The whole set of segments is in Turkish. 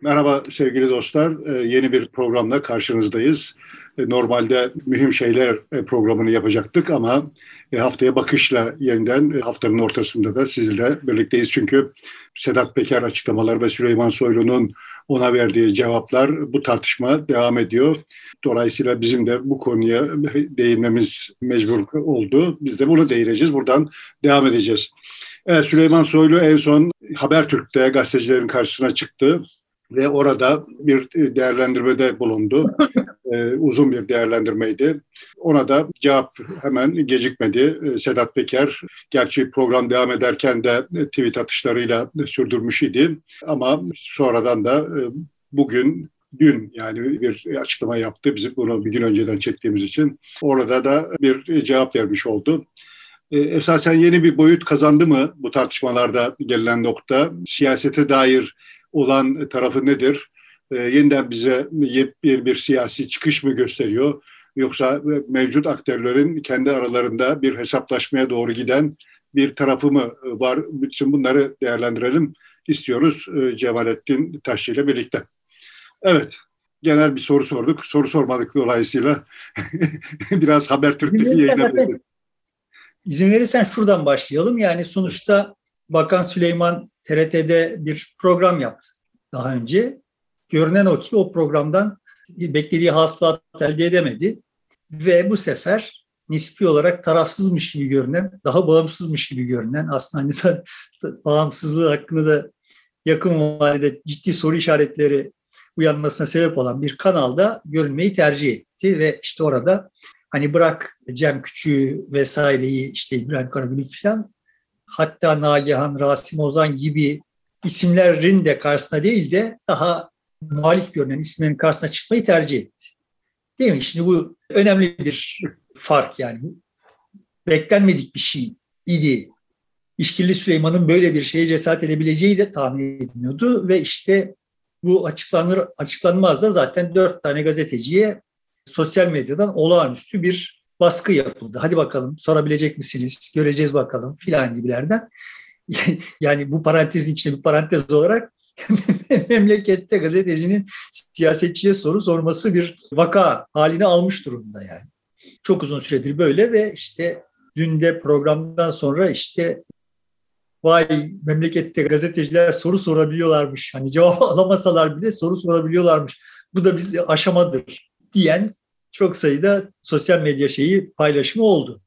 Merhaba sevgili dostlar. Ee, yeni bir programla karşınızdayız. Ee, normalde mühim şeyler e, programını yapacaktık ama e, haftaya bakışla yeniden e, haftanın ortasında da sizinle birlikteyiz. Çünkü Sedat Peker açıklamaları ve Süleyman Soylu'nun ona verdiği cevaplar bu tartışma devam ediyor. Dolayısıyla bizim de bu konuya değinmemiz mecbur oldu. Biz de bunu değineceğiz. Buradan devam edeceğiz. Evet, Süleyman Soylu en son Habertürk'te gazetecilerin karşısına çıktı ve orada bir değerlendirmede bulundu. ee, uzun bir değerlendirmeydi. Ona da cevap hemen gecikmedi. Ee, Sedat Peker, gerçi program devam ederken de tweet atışlarıyla sürdürmüş idi. Ama sonradan da e, bugün dün yani bir açıklama yaptı. Bizim bunu bir gün önceden çektiğimiz için. Orada da bir cevap vermiş oldu. E, esasen yeni bir boyut kazandı mı bu tartışmalarda gelinen nokta? Siyasete dair olan tarafı nedir? E, yeniden bize bir, bir siyasi çıkış mı gösteriyor? Yoksa mevcut aktörlerin kendi aralarında bir hesaplaşmaya doğru giden bir tarafı mı var? Bütün bunları değerlendirelim istiyoruz e, Cemalettin Taşçı ile birlikte. Evet, genel bir soru sorduk. Soru sormadık dolayısıyla biraz Habertürk'teki yayına İzin verirsen şuradan başlayalım. Yani sonuçta Bakan Süleyman TRT'de bir program yaptı daha önce. Görünen o ki o programdan beklediği hasılat elde edemedi. Ve bu sefer nispi olarak tarafsızmış gibi görünen, daha bağımsızmış gibi görünen, aslında hani da, bağımsızlığı hakkında da yakın vadede ciddi soru işaretleri uyanmasına sebep olan bir kanalda görünmeyi tercih etti ve işte orada hani bırak Cem Küçüğü vesaireyi işte İbrahim Karagül'ü falan hatta Nagihan, Rasim Ozan gibi isimlerin de karşısına değil de daha muhalif görünen isimlerin karşısına çıkmayı tercih etti. Değil mi? Şimdi bu önemli bir fark yani. Beklenmedik bir şey idi. İşkilli Süleyman'ın böyle bir şeye cesaret edebileceği de tahmin edilmiyordu ve işte bu açıklanır açıklanmaz da zaten dört tane gazeteciye sosyal medyadan olağanüstü bir baskı yapıldı. Hadi bakalım sorabilecek misiniz? Göreceğiz bakalım filan gibilerden. yani bu parantezin içinde bir parantez olarak memlekette gazetecinin siyasetçiye soru sorması bir vaka haline almış durumda yani. Çok uzun süredir böyle ve işte dün de programdan sonra işte vay memlekette gazeteciler soru sorabiliyorlarmış. Hani cevap alamasalar bile soru sorabiliyorlarmış. Bu da bizi aşamadır diyen çok sayıda sosyal medya şeyi paylaşımı oldu.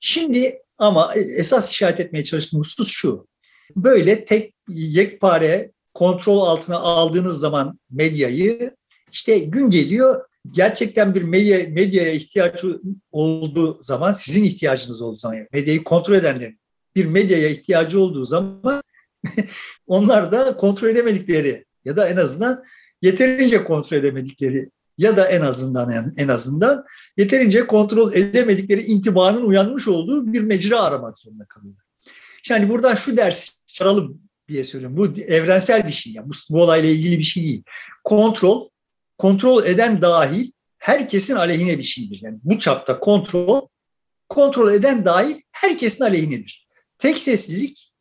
Şimdi ama esas işaret etmeye çalıştığım husus şu. Böyle tek yekpare kontrol altına aldığınız zaman medyayı işte gün geliyor gerçekten bir medya, medyaya ihtiyaç olduğu zaman sizin ihtiyacınız olduğu zaman medyayı kontrol edenlerin bir medyaya ihtiyacı olduğu zaman onlar da kontrol edemedikleri ya da en azından yeterince kontrol edemedikleri ya da en azından en azından yeterince kontrol edemedikleri intibanın uyanmış olduğu bir mecra aramak zorunda kalıyorlar. Yani buradan şu dersi çıkaralım diye söylüyorum. Bu evrensel bir şey. Yani bu, bu olayla ilgili bir şey değil. Kontrol, kontrol eden dahil herkesin aleyhine bir şeydir. Yani bu çapta kontrol, kontrol eden dahil herkesin aleyhinedir. Tek seslilik,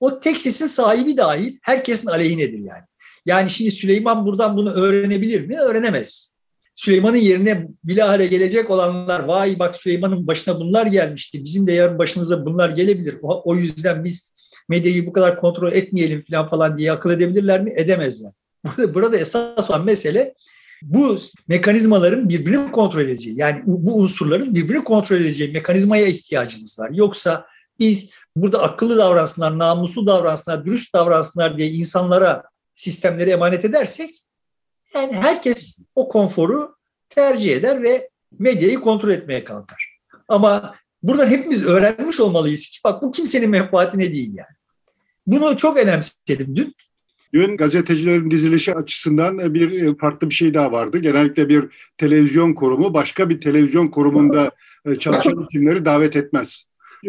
o tek sesin sahibi dahil herkesin aleyhinedir yani. Yani şimdi Süleyman buradan bunu öğrenebilir mi? Öğrenemez. Süleyman'ın yerine bilahare gelecek olanlar vay bak Süleyman'ın başına bunlar gelmişti. Bizim de yarın başımıza bunlar gelebilir. O, o yüzden biz medyayı bu kadar kontrol etmeyelim falan falan diye akıl edebilirler mi? Edemezler. Burada, burada esas olan mesele bu mekanizmaların birbirini kontrol edeceği. Yani bu unsurların birbirini kontrol edeceği mekanizmaya ihtiyacımız var. Yoksa biz burada akıllı davransınlar, namuslu davransınlar, dürüst davransınlar diye insanlara sistemleri emanet edersek yani herkes o konforu tercih eder ve medyayı kontrol etmeye kalkar. Ama buradan hepimiz öğrenmiş olmalıyız ki bak bu kimsenin menfaatine değil yani. Bunu çok önemsedim dün. Dün gazetecilerin dizilişi açısından bir farklı bir şey daha vardı. Genellikle bir televizyon kurumu başka bir televizyon kurumunda çalışan isimleri davet etmez.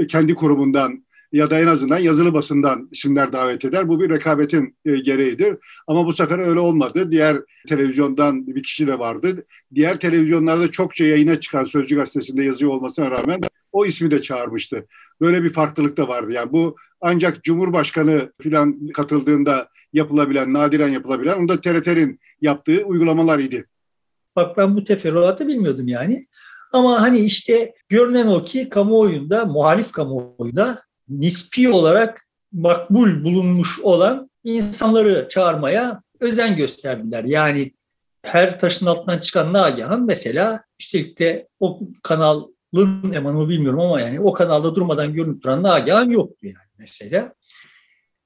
Kendi kurumundan ya da en azından yazılı basından isimler davet eder. Bu bir rekabetin e, gereğidir. Ama bu sefer öyle olmadı. Diğer televizyondan bir kişi de vardı. Diğer televizyonlarda çokça yayına çıkan Sözcü Gazetesi'nde yazıyor olmasına rağmen o ismi de çağırmıştı. Böyle bir farklılık da vardı. Yani bu ancak Cumhurbaşkanı filan katıldığında yapılabilen, nadiren yapılabilen, onu da TRT'nin yaptığı uygulamalar idi. Bak ben bu teferruatı bilmiyordum yani. Ama hani işte görünen o ki kamuoyunda, muhalif kamuoyunda nispi olarak makbul bulunmuş olan insanları çağırmaya özen gösterdiler. Yani her taşın altından çıkan Nagihan mesela üstelik de o kanalın emanı bilmiyorum ama yani o kanalda durmadan görünüp duran Nagihan yoktu yani mesela.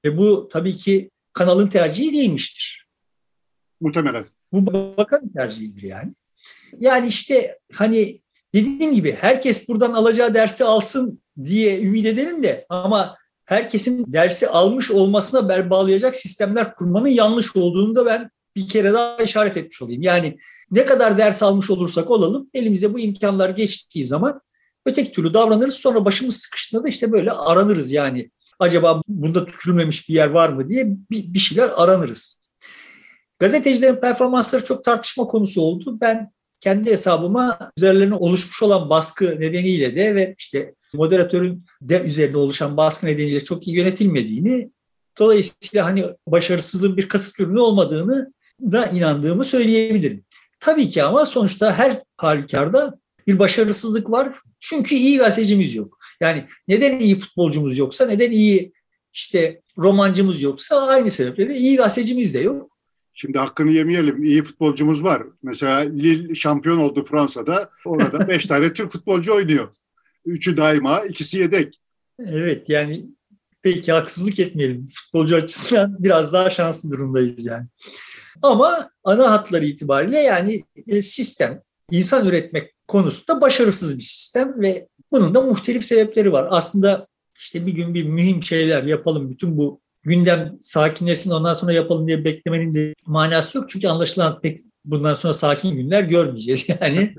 Ve bu tabii ki kanalın tercihi değilmiştir. Muhtemelen. Bu bakan tercihidir yani. Yani işte hani dediğim gibi herkes buradan alacağı dersi alsın diye ümit edelim de ama herkesin dersi almış olmasına bel bağlayacak sistemler kurmanın yanlış olduğunu da ben bir kere daha işaret etmiş olayım. Yani ne kadar ders almış olursak olalım elimize bu imkanlar geçtiği zaman öteki türlü davranırız. Sonra başımız sıkıştığında da işte böyle aranırız yani. Acaba bunda tükürülmemiş bir yer var mı diye bir, bir şeyler aranırız. Gazetecilerin performansları çok tartışma konusu oldu. Ben kendi hesabıma üzerlerine oluşmuş olan baskı nedeniyle de ve işte moderatörün de üzerine oluşan baskı nedeniyle çok iyi yönetilmediğini dolayısıyla hani başarısızlığın bir kasıt ürünü olmadığını da inandığımı söyleyebilirim. Tabii ki ama sonuçta her halükarda bir başarısızlık var. Çünkü iyi gazetecimiz yok. Yani neden iyi futbolcumuz yoksa, neden iyi işte romancımız yoksa aynı sebeple iyi gazetecimiz de yok. Şimdi hakkını yemeyelim. İyi futbolcumuz var. Mesela Lille şampiyon oldu Fransa'da. Orada beş tane Türk futbolcu oynuyor. Üçü daima, ikisi yedek. Evet yani peki haksızlık etmeyelim. Futbolcu açısından biraz daha şanslı durumdayız yani. Ama ana hatları itibariyle yani e, sistem, insan üretmek konusunda başarısız bir sistem ve bunun da muhtelif sebepleri var. Aslında işte bir gün bir mühim şeyler yapalım, bütün bu gündem sakinleşsin ondan sonra yapalım diye beklemenin de manası yok. Çünkü anlaşılan pek bundan sonra sakin günler görmeyeceğiz yani.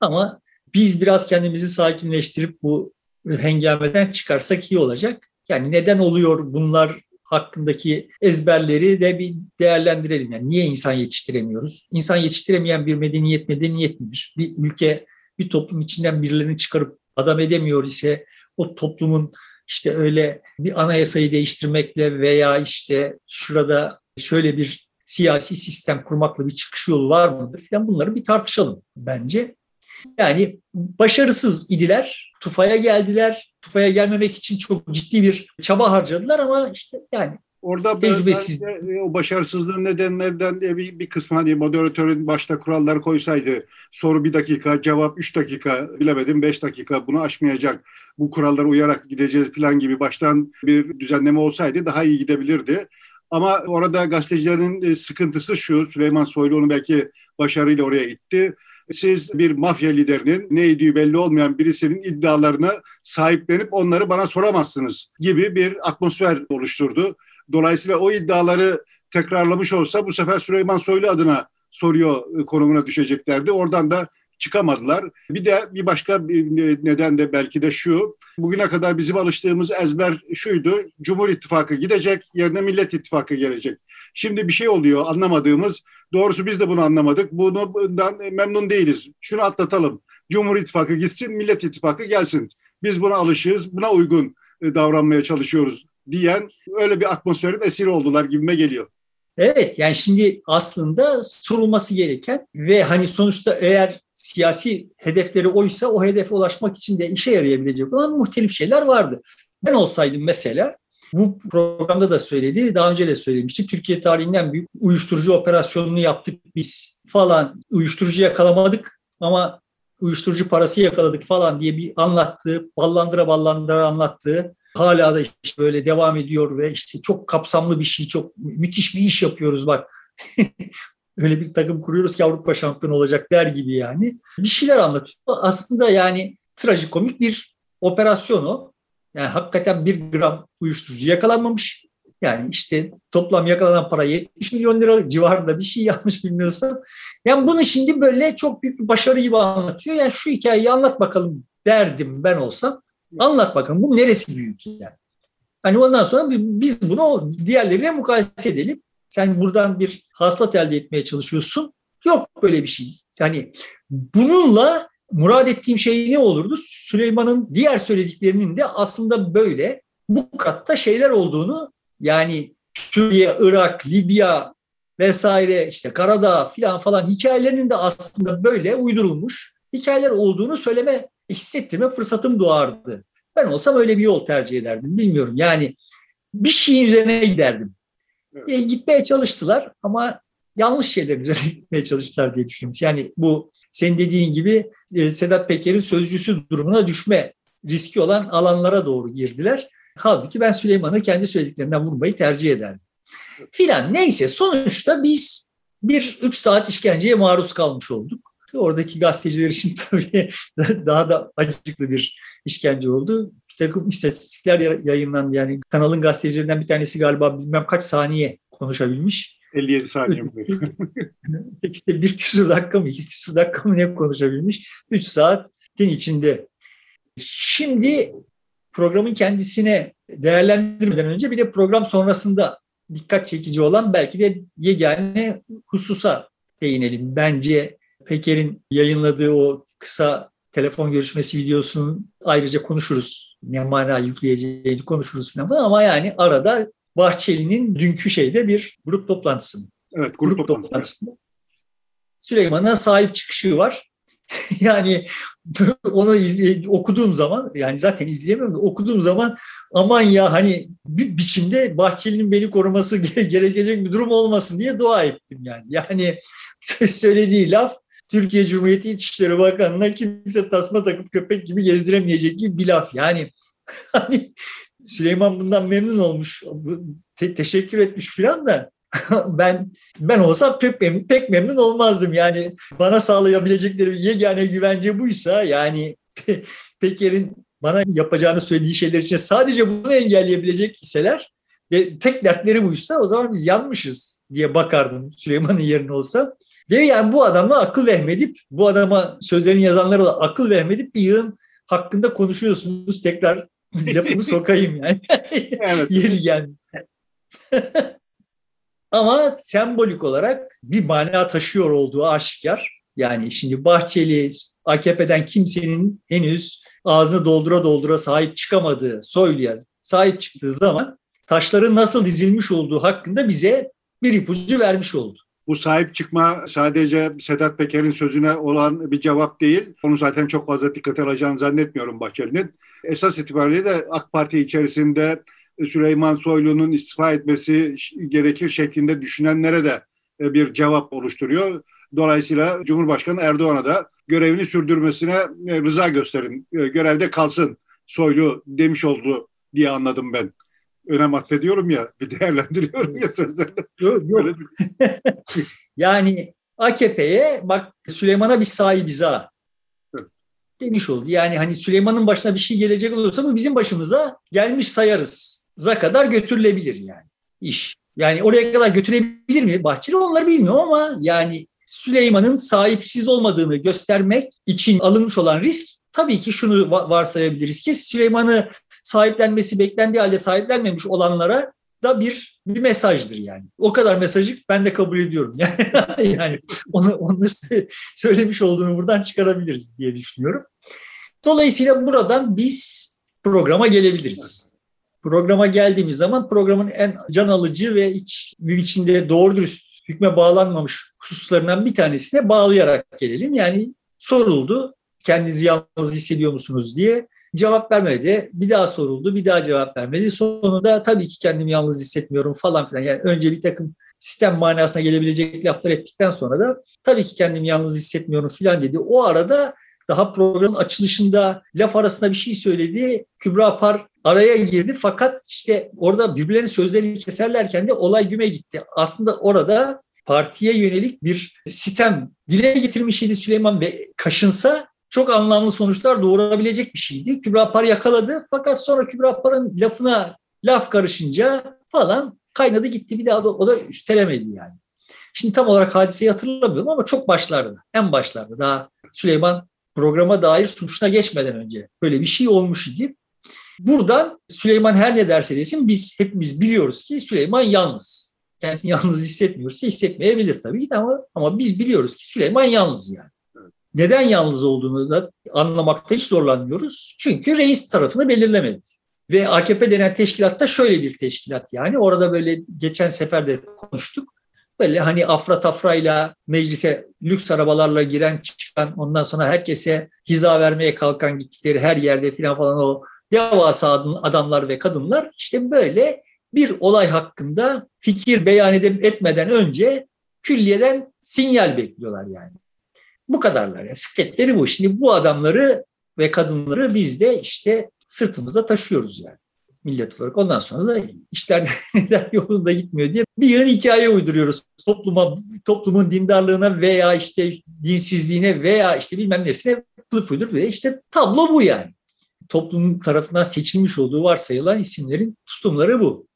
Ama biz biraz kendimizi sakinleştirip bu hengameden çıkarsak iyi olacak. Yani neden oluyor bunlar hakkındaki ezberleri de bir değerlendirelim. Yani niye insan yetiştiremiyoruz? İnsan yetiştiremeyen bir medeniyet medeniyet midir? Bir ülke, bir toplum içinden birilerini çıkarıp adam edemiyor ise o toplumun işte öyle bir anayasayı değiştirmekle veya işte şurada şöyle bir siyasi sistem kurmakla bir çıkış yolu var mıdır? Yani bunları bir tartışalım bence. Yani başarısız idiler, Tufa'ya geldiler. Tufa'ya gelmemek için çok ciddi bir çaba harcadılar ama işte yani Orada tecrübesiz. E, o başarısızlığın nedenlerinden bir, bir kısmı hani moderatörün başta kuralları koysaydı soru bir dakika, cevap üç dakika, bilemedim beş dakika bunu aşmayacak. Bu kurallara uyarak gideceğiz falan gibi baştan bir düzenleme olsaydı daha iyi gidebilirdi. Ama orada gazetecilerin e, sıkıntısı şu, Süleyman Soylu onu belki başarıyla oraya gitti. Siz bir mafya liderinin neydi belli olmayan birisinin iddialarına sahiplenip onları bana soramazsınız gibi bir atmosfer oluşturdu. Dolayısıyla o iddiaları tekrarlamış olsa bu sefer Süleyman Soylu adına soruyor e, konumuna düşeceklerdi. Oradan da çıkamadılar. Bir de bir başka bir neden de belki de şu. Bugüne kadar bizim alıştığımız ezber şuydu. Cumhur İttifakı gidecek, yerine Millet İttifakı gelecek. Şimdi bir şey oluyor anlamadığımız. Doğrusu biz de bunu anlamadık. Bundan memnun değiliz. Şunu atlatalım. Cumhur İttifakı gitsin, Millet İttifakı gelsin. Biz buna alışığız, buna uygun e, davranmaya çalışıyoruz diyen öyle bir atmosferin esiri oldular gibime geliyor. Evet yani şimdi aslında sorulması gereken ve hani sonuçta eğer siyasi hedefleri oysa o hedefe ulaşmak için de işe yarayabilecek olan muhtelif şeyler vardı. Ben olsaydım mesela bu programda da söyledi, daha önce de söylemiştik. Türkiye tarihinden büyük uyuşturucu operasyonunu yaptık biz falan. Uyuşturucu yakalamadık ama uyuşturucu parası yakaladık falan diye bir anlattığı, ballandıra ballandıra anlattığı hala da işte böyle devam ediyor ve işte çok kapsamlı bir şey, çok müthiş bir iş yapıyoruz bak. Öyle bir takım kuruyoruz ki Avrupa şampiyonu olacak der gibi yani. Bir şeyler anlatıyor. Aslında yani trajikomik bir operasyon o. Yani hakikaten bir gram uyuşturucu yakalanmamış. Yani işte toplam yakalanan para 70 milyon lira civarında bir şey yanlış bilmiyorsam. Yani bunu şimdi böyle çok büyük bir başarı gibi anlatıyor. Yani şu hikayeyi anlat bakalım derdim ben olsam. Anlat bakalım bu neresi büyük yani. Hani ondan sonra biz bunu diğerleriyle mukayese edelim. Sen buradan bir haslat elde etmeye çalışıyorsun. Yok böyle bir şey. Yani bununla murad ettiğim şey ne olurdu? Süleyman'ın diğer söylediklerinin de aslında böyle bu katta şeyler olduğunu yani Suriye, Irak, Libya vesaire işte Karadağ filan falan hikayelerinin de aslında böyle uydurulmuş hikayeler olduğunu söyleme, hissettirme fırsatım doğardı. Ben olsam öyle bir yol tercih ederdim. Bilmiyorum yani bir şeyin üzerine giderdim. Evet. E, gitmeye çalıştılar ama yanlış şeyler üzerine gitmeye çalıştılar diye düşünüyorum. Yani bu senin dediğin gibi e, Sedat Peker'in sözcüsü durumuna düşme riski olan alanlara doğru girdiler. Halbuki ben Süleyman'ı kendi söylediklerinden vurmayı tercih ederdim. Filan neyse sonuçta biz bir üç saat işkenceye maruz kalmış olduk. Oradaki gazeteciler için tabii daha da acıklı bir işkence oldu. Bir takım istatistikler yayınlandı. Yani kanalın gazetecilerinden bir tanesi galiba bilmem kaç saniye konuşabilmiş. 57 saniye mi? işte bir küsur dakika mı, iki küsur dakika mı ne konuşabilmiş? Üç saatin içinde. Şimdi programın kendisine değerlendirmeden önce bir de program sonrasında dikkat çekici olan belki de yegane hususa değinelim. Bence Peker'in yayınladığı o kısa telefon görüşmesi videosunun ayrıca konuşuruz. Ne mana yükleyeceğini konuşuruz falan ama yani arada Bahçeli'nin dünkü şeyde bir grup toplantısı. Evet, grup, grup toplantısı. Süleyman'a sahip çıkışı var. yani onu izley- okuduğum zaman yani zaten izleyemiyorum da okuduğum zaman aman ya hani bir biçimde Bahçeli'nin beni koruması gerekecek bir durum olmasın diye dua ettim yani. Yani söylediği laf Türkiye Cumhuriyeti İçişleri Bakanı'na kimse tasma takıp köpek gibi gezdiremeyecek gibi bir laf. Yani hani Süleyman bundan memnun olmuş, te- teşekkür etmiş filan da ben ben olsam pek memnun, pek memnun olmazdım. Yani bana sağlayabilecekleri yegane güvence buysa yani Peker'in bana yapacağını söylediği şeyler için sadece bunu engelleyebilecek iseler ve tek dertleri buysa o zaman biz yanmışız diye bakardım Süleyman'ın yerine olsa. Ve yani bu adamla akıl vehmedip, bu adama sözlerini yazanlara da akıl vehmedip bir yığın hakkında konuşuyorsunuz. Tekrar lafımı sokayım yani. evet. Yeri yani. Ama sembolik olarak bir mana taşıyor olduğu aşikar. Yani şimdi Bahçeli, AKP'den kimsenin henüz ağzını doldura doldura sahip çıkamadığı Soylu'ya sahip çıktığı zaman taşların nasıl dizilmiş olduğu hakkında bize bir ipucu vermiş oldu. Bu sahip çıkma sadece Sedat Peker'in sözüne olan bir cevap değil. Onu zaten çok fazla dikkate alacağını zannetmiyorum Bahçeli'nin. Esas itibariyle de AK Parti içerisinde Süleyman Soylu'nun istifa etmesi gerekir şeklinde düşünenlere de e, bir cevap oluşturuyor. Dolayısıyla Cumhurbaşkanı Erdoğan'a da görevini sürdürmesine e, rıza gösterin, e, görevde kalsın Soylu demiş oldu diye anladım ben. Önem atfediyorum ya, bir değerlendiriyorum ya sözlerinde. Yok, yok. yani AKP'ye bak Süleyman'a bir sahibiz ha demiş oldu. Yani hani Süleyman'ın başına bir şey gelecek olursa bu bizim başımıza gelmiş sayarız. Za kadar götürülebilir yani iş. Yani oraya kadar götürebilir mi Bahçeli onları bilmiyorum ama yani Süleyman'ın sahipsiz olmadığını göstermek için alınmış olan risk tabii ki şunu varsayabiliriz ki Süleyman'ı sahiplenmesi beklendiği halde sahiplenmemiş olanlara da bir bir mesajdır yani. O kadar mesajı ben de kabul ediyorum. Yani, yani onu, onu söylemiş olduğunu buradan çıkarabiliriz diye düşünüyorum. Dolayısıyla buradan biz programa gelebiliriz. Programa geldiğimiz zaman programın en can alıcı ve iç, içinde doğru dürüst hükme bağlanmamış hususlarından bir tanesine bağlayarak gelelim. Yani soruldu kendinizi yalnız hissediyor musunuz diye. Cevap vermedi. Bir daha soruldu. Bir daha cevap vermedi. Sonunda tabii ki kendimi yalnız hissetmiyorum falan filan. Yani önce bir takım sistem manasına gelebilecek laflar ettikten sonra da tabii ki kendimi yalnız hissetmiyorum filan dedi. O arada daha programın açılışında laf arasında bir şey söyledi. Kübra Par araya girdi fakat işte orada birbirlerinin sözlerini keserlerken de olay güme gitti. Aslında orada partiye yönelik bir sitem dile getirmiş idi Süleyman Bey. Kaşınsa çok anlamlı sonuçlar doğurabilecek bir şeydi. Kübra Par yakaladı fakat sonra Kübra Par'ın lafına laf karışınca falan kaynadı gitti bir daha da o da üstelemedi yani. Şimdi tam olarak hadiseyi hatırlamıyorum ama çok başlarda, en başlarda daha Süleyman programa dair suçuna geçmeden önce böyle bir şey olmuş idi. Buradan Süleyman her ne derse desin biz hepimiz biliyoruz ki Süleyman yalnız. Kendisini yalnız hissetmiyorsa hissetmeyebilir tabii ki ama, ama biz biliyoruz ki Süleyman yalnız yani. Neden yalnız olduğunu da anlamakta hiç zorlanmıyoruz. Çünkü reis tarafını belirlemedi. Ve AKP denen teşkilat da şöyle bir teşkilat yani. Orada böyle geçen sefer de konuştuk. Böyle hani afra tafrayla meclise lüks arabalarla giren çıkan ondan sonra herkese hiza vermeye kalkan gittikleri her yerde filan falan o devasa adamlar ve kadınlar işte böyle bir olay hakkında fikir beyan etmeden önce külliyeden sinyal bekliyorlar yani. Bu kadarlar. Yani. Sketleri bu. Şimdi bu adamları ve kadınları biz de işte sırtımıza taşıyoruz yani millet olarak. Ondan sonra da işler yolunda gitmiyor diye bir yığın hikaye uyduruyoruz. Topluma, toplumun dindarlığına veya işte dinsizliğine veya işte bilmem nesine kılıf uydur ve işte tablo bu yani. Toplum tarafından seçilmiş olduğu varsayılan isimlerin tutumları bu.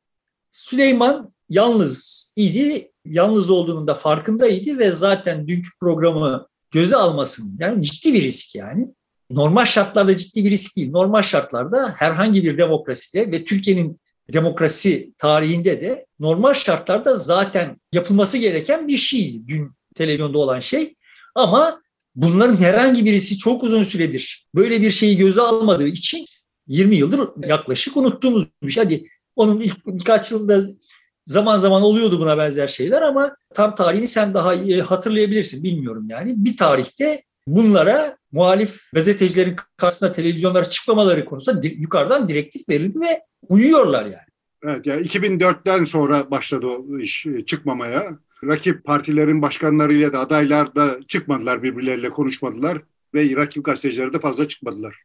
Süleyman yalnız idi, yalnız olduğunun da farkındaydı ve zaten dünkü programı göze almasının yani ciddi bir risk yani normal şartlarda ciddi bir risk değil. Normal şartlarda herhangi bir demokraside ve Türkiye'nin demokrasi tarihinde de normal şartlarda zaten yapılması gereken bir şeydi dün televizyonda olan şey. Ama bunların herhangi birisi çok uzun süredir böyle bir şeyi göze almadığı için 20 yıldır yaklaşık unuttuğumuz bir şey. Hadi onun ilk birkaç yılında zaman zaman oluyordu buna benzer şeyler ama tam tarihini sen daha iyi hatırlayabilirsin bilmiyorum yani. Bir tarihte bunlara muhalif gazetecilerin karşısında televizyonlara çıkmamaları konusunda yukarıdan direktif verildi ve uyuyorlar yani. Evet yani 2004'ten sonra başladı o iş e, çıkmamaya. Rakip partilerin başkanlarıyla da adaylar da çıkmadılar birbirleriyle konuşmadılar ve rakip gazeteciler de fazla çıkmadılar.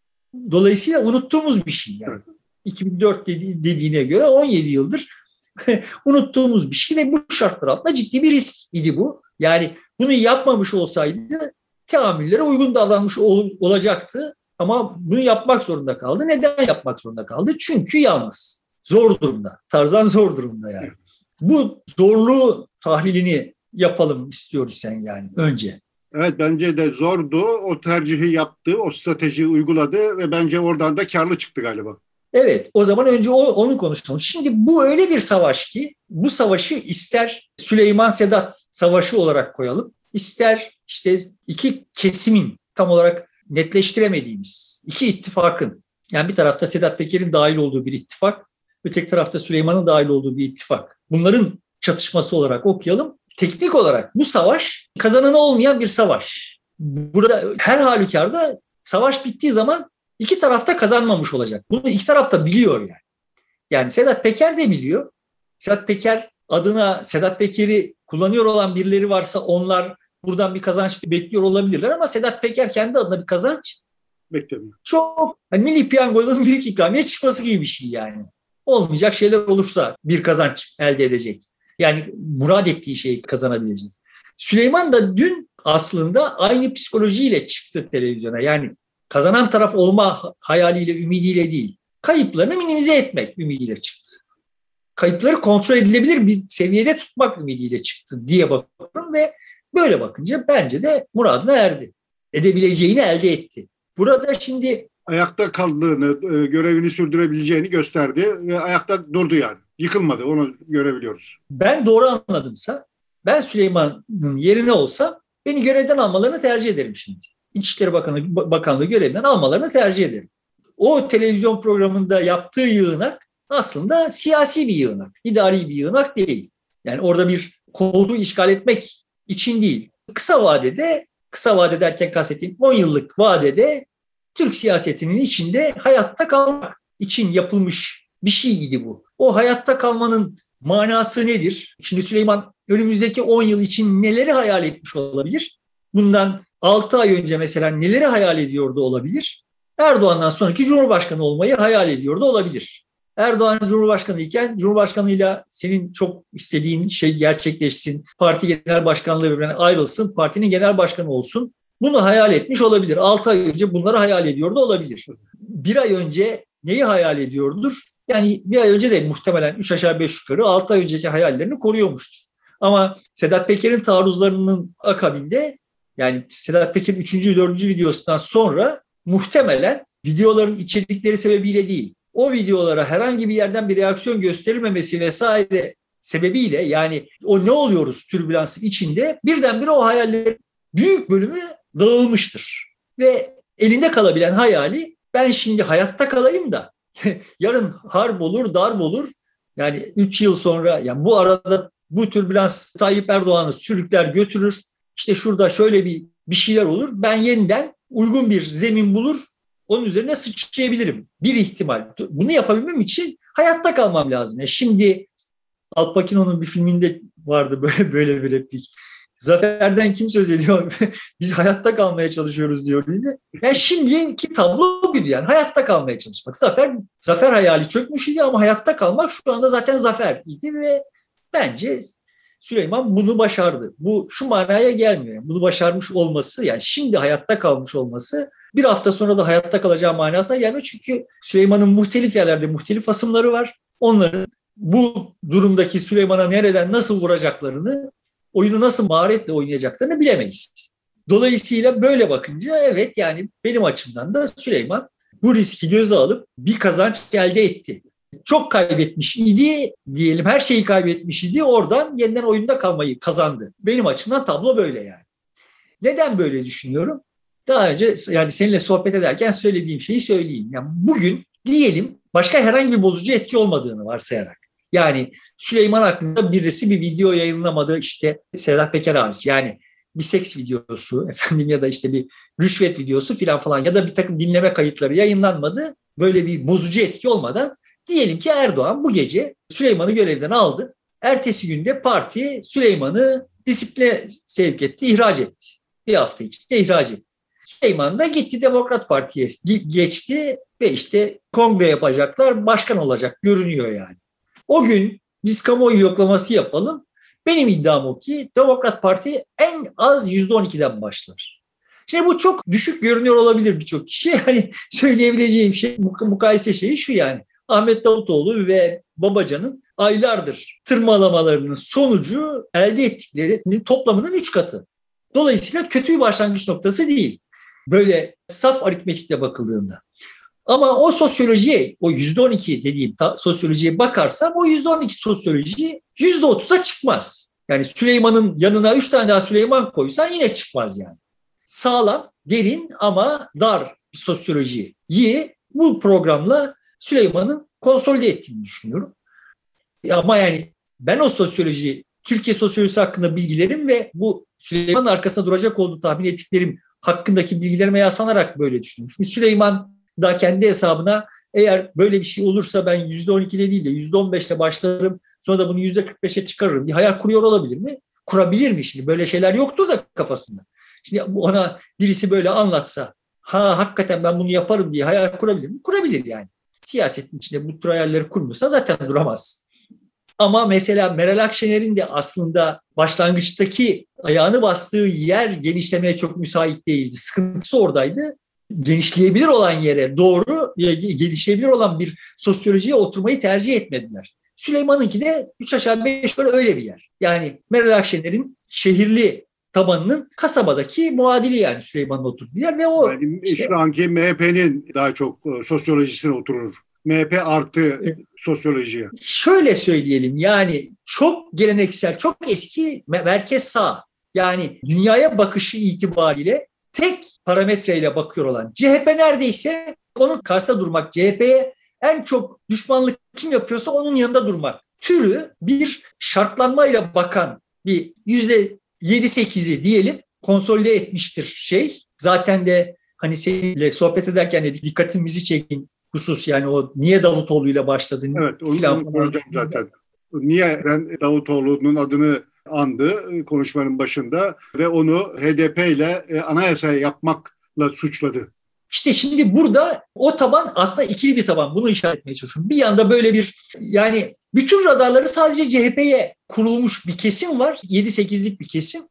Dolayısıyla unuttuğumuz bir şey yani. Evet. 2004 dedi, dediğine göre 17 yıldır unuttuğumuz bir şey ve bu şartlar altında ciddi bir risk idi bu. Yani bunu yapmamış olsaydı teamüllere uygun davranmış ol, olacaktı. Ama bunu yapmak zorunda kaldı. Neden yapmak zorunda kaldı? Çünkü yalnız. Zor durumda. Tarzan zor durumda yani. Bu zorluğu tahlilini yapalım istiyoruz sen yani önce. Evet bence de zordu. O tercihi yaptı, o stratejiyi uyguladı ve bence oradan da karlı çıktı galiba. Evet o zaman önce o, onu konuşalım. Şimdi bu öyle bir savaş ki bu savaşı ister Süleyman Sedat savaşı olarak koyalım ister işte iki kesimin tam olarak netleştiremediğimiz iki ittifakın yani bir tarafta Sedat Peker'in dahil olduğu bir ittifak, öteki tarafta Süleyman'ın dahil olduğu bir ittifak. Bunların çatışması olarak okuyalım. Teknik olarak bu savaş kazananı olmayan bir savaş. Burada her halükarda savaş bittiği zaman iki tarafta kazanmamış olacak. Bunu iki taraf da biliyor yani. Yani Sedat Peker de biliyor. Sedat Peker adına Sedat Peker'i kullanıyor olan birileri varsa onlar buradan bir kazanç bekliyor olabilirler ama Sedat Peker kendi adına bir kazanç beklemiyor. Çok hani milli piyangodan büyük ikramiye çıkması gibi bir şey yani. Olmayacak şeyler olursa bir kazanç elde edecek. Yani murad ettiği şeyi kazanabilecek. Süleyman da dün aslında aynı psikolojiyle çıktı televizyona. Yani kazanan taraf olma hayaliyle, ümidiyle değil. Kayıplarını minimize etmek ümidiyle çıktı. Kayıpları kontrol edilebilir bir seviyede tutmak ümidiyle çıktı diye bakıyorum ve Böyle bakınca bence de muradına erdi. Edebileceğini elde etti. Burada şimdi ayakta kaldığını, e, görevini sürdürebileceğini gösterdi ve ayakta durdu yani. Yıkılmadı. Onu görebiliyoruz. Ben doğru anladımsa ben Süleyman'ın yerine olsam beni görevden almalarını tercih ederim şimdi. İçişleri Bakanı, Bakanlığı görevinden almalarını tercih ederim. O televizyon programında yaptığı yığınak aslında siyasi bir yığınak, idari bir yığınak değil. Yani orada bir koltuğu işgal etmek için değil. Kısa vadede, kısa vade derken kastettiğim 10 yıllık vadede Türk siyasetinin içinde hayatta kalmak için yapılmış bir şeydi bu. O hayatta kalmanın manası nedir? Şimdi Süleyman önümüzdeki 10 yıl için neleri hayal etmiş olabilir? Bundan 6 ay önce mesela neleri hayal ediyordu olabilir? Erdoğan'dan sonraki Cumhurbaşkanı olmayı hayal ediyordu olabilir. Erdoğan Cumhurbaşkanı iken Cumhurbaşkanıyla senin çok istediğin şey gerçekleşsin. Parti genel başkanlığı birbirinden ayrılsın. Partinin genel başkanı olsun. Bunu hayal etmiş olabilir. 6 ay önce bunları hayal ediyordu olabilir. Bir ay önce neyi hayal ediyordur? Yani bir ay önce de muhtemelen 3 aşağı 5 yukarı 6 ay önceki hayallerini koruyormuştur. Ama Sedat Peker'in taarruzlarının akabinde yani Sedat Peker'in 3. 4. videosundan sonra muhtemelen videoların içerikleri sebebiyle değil, o videolara herhangi bir yerden bir reaksiyon gösterilmemesi vesaire sebebiyle yani o ne oluyoruz türbülansı içinde birdenbire o hayallerin büyük bölümü dağılmıştır. Ve elinde kalabilen hayali ben şimdi hayatta kalayım da yarın harp olur, darp olur. Yani 3 yıl sonra yani bu arada bu türbülans Tayyip Erdoğan'ı sürükler götürür. İşte şurada şöyle bir bir şeyler olur. Ben yeniden uygun bir zemin bulur. Onun üzerine sıçrayabilirim. Bir ihtimal. Bunu yapabilmem için hayatta kalmam lazım. Yani şimdi Al Pacino'nun bir filminde vardı böyle böyle bir replik. Zaferden kim söz ediyor? Biz hayatta kalmaya çalışıyoruz diyor. Yani şimdiki tablo gibi yani hayatta kalmaya çalışmak. Zafer zafer hayali çökmüş idi ama hayatta kalmak şu anda zaten zafer idi ve bence Süleyman bunu başardı. Bu şu manaya gelmiyor. Bunu başarmış olması yani şimdi hayatta kalmış olması bir hafta sonra da hayatta kalacağı manasına gelmiyor. Çünkü Süleyman'ın muhtelif yerlerde muhtelif asımları var. Onların bu durumdaki Süleyman'a nereden nasıl vuracaklarını, oyunu nasıl maharetle oynayacaklarını bilemeyiz. Dolayısıyla böyle bakınca evet yani benim açımdan da Süleyman bu riski göze alıp bir kazanç elde etti. Çok kaybetmiş idi diyelim her şeyi kaybetmiş idi oradan yeniden oyunda kalmayı kazandı. Benim açımdan tablo böyle yani. Neden böyle düşünüyorum? Daha önce yani seninle sohbet ederken söylediğim şeyi söyleyeyim. Yani bugün diyelim başka herhangi bir bozucu etki olmadığını varsayarak. Yani Süleyman hakkında birisi bir video yayınlamadı işte Sedat Peker hariç. Yani bir seks videosu efendim ya da işte bir rüşvet videosu filan falan ya da bir takım dinleme kayıtları yayınlanmadı. Böyle bir bozucu etki olmadan diyelim ki Erdoğan bu gece Süleyman'ı görevden aldı. Ertesi günde parti Süleyman'ı disipline sevk etti, ihraç etti. Bir hafta içinde ihraç etti. Süleyman da gitti Demokrat Parti'ye geçti ve işte kongre yapacaklar, başkan olacak görünüyor yani. O gün biz kamuoyu yoklaması yapalım. Benim iddiam o ki Demokrat Parti en az %12'den başlar. Şimdi bu çok düşük görünüyor olabilir birçok kişi. Hani söyleyebileceğim şey, mukayese şeyi şu yani. Ahmet Davutoğlu ve Babacan'ın aylardır tırmalamalarının sonucu elde ettiklerinin toplamının üç katı. Dolayısıyla kötü bir başlangıç noktası değil. Böyle saf aritmetikle bakıldığında. Ama o sosyolojiye, o yüzde on iki dediğim sosyolojiye bakarsam o yüzde on iki sosyoloji yüzde otuza çıkmaz. Yani Süleyman'ın yanına üç tane daha Süleyman koysan yine çıkmaz yani. Sağlam, derin ama dar sosyolojiyi bu programla Süleyman'ın konsolide ettiğini düşünüyorum. Ama yani ben o sosyoloji, Türkiye sosyolojisi hakkında bilgilerim ve bu Süleyman'ın arkasında duracak olduğu tahmin ettiklerim hakkındaki bilgilerime yaslanarak böyle düşünüyorum. Şimdi Süleyman da kendi hesabına eğer böyle bir şey olursa ben %12'de değil de %15'le başlarım sonra da bunu %45'e çıkarırım. Bir hayal kuruyor olabilir mi? Kurabilir mi şimdi? Böyle şeyler yoktur da kafasında. Şimdi ona birisi böyle anlatsa ha hakikaten ben bunu yaparım diye hayal kurabilir mi? Kurabilir yani. Siyasetin içinde bu tür hayalleri kurmuyorsa zaten duramaz. Ama mesela Meral Akşener'in de aslında başlangıçtaki ayağını bastığı yer genişlemeye çok müsait değildi. Sıkıntısı oradaydı genişleyebilir olan yere doğru gelişebilir olan bir sosyolojiye oturmayı tercih etmediler. Süleyman'ınki de üç aşağı beş yukarı öyle bir yer. Yani Meral Akşener'in şehirli tabanının kasabadaki muadili yani Süleyman'ın oturduğu yer ve o yani işte, şu anki MHP'nin daha çok e, sosyolojisine oturur. MHP artı evet. sosyolojiye. Şöyle söyleyelim yani çok geleneksel, çok eski merkez sağ. Yani dünyaya bakışı itibariyle tek parametreyle bakıyor olan CHP neredeyse onun karşısında durmak. CHP'ye en çok düşmanlık kim yapıyorsa onun yanında durmak. Türü bir şartlanmayla bakan bir yüzde yedi sekizi diyelim konsolide etmiştir şey. Zaten de hani seninle sohbet ederken dedik dikkatimizi çekin husus yani o niye Davutoğlu ile başladın? Evet onu, onu zaten. Niye ben Davutoğlu'nun adını andı konuşmanın başında ve onu HDP ile e, anayasa yapmakla suçladı. İşte şimdi burada o taban aslında ikili bir taban. Bunu işaret etmeye çalışıyorum. Bir yanda böyle bir yani bütün radarları sadece CHP'ye kurulmuş bir kesim var. 7-8'lik bir kesim.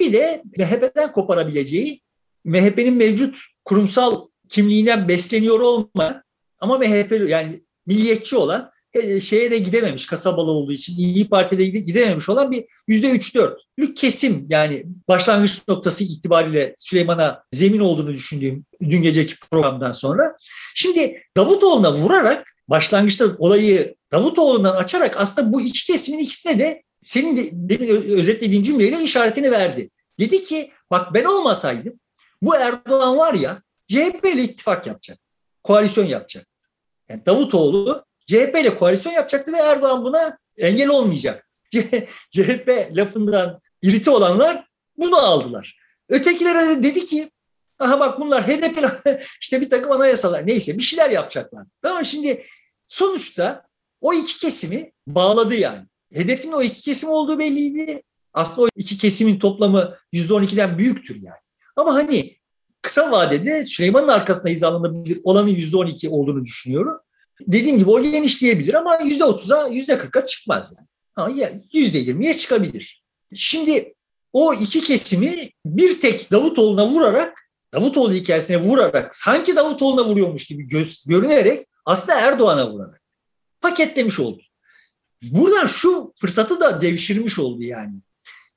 Bir de MHP'den koparabileceği, MHP'nin mevcut kurumsal kimliğinden besleniyor olma ama MHP yani milliyetçi olan e, şeye de gidememiş kasabalı olduğu için İyi Parti'de gidememiş olan bir yüzde üç dörtlük kesim yani başlangıç noktası itibariyle Süleyman'a zemin olduğunu düşündüğüm dün geceki programdan sonra. Şimdi Davutoğlu'na vurarak başlangıçta olayı Davutoğlu'ndan açarak aslında bu iki kesimin ikisine de senin de demin özetlediğin cümleyle işaretini verdi. Dedi ki bak ben olmasaydım bu Erdoğan var ya CHP ile ittifak yapacak. Koalisyon yapacak. Yani Davutoğlu CHP ile koalisyon yapacaktı ve Erdoğan buna engel olmayacaktı. CHP lafından irite olanlar bunu aldılar. Ötekilere de dedi ki aha bak bunlar HDP işte bir takım anayasalar neyse bir şeyler yapacaklar. Tamam şimdi sonuçta o iki kesimi bağladı yani. Hedefin o iki kesim olduğu belliydi. Aslında o iki kesimin toplamı %12'den büyüktür yani. Ama hani kısa vadede Süleyman'ın arkasında hizalanabilir olanın %12 olduğunu düşünüyorum. Dediğim gibi o genişleyebilir ama %30'a %40'a çıkmaz yani. Ama %20'ye çıkabilir. Şimdi o iki kesimi bir tek Davutoğlu'na vurarak Davutoğlu hikayesine vurarak sanki Davutoğlu'na vuruyormuş gibi göz, görünerek aslında Erdoğan'a vurarak paketlemiş oldu. Buradan şu fırsatı da devşirmiş oldu yani.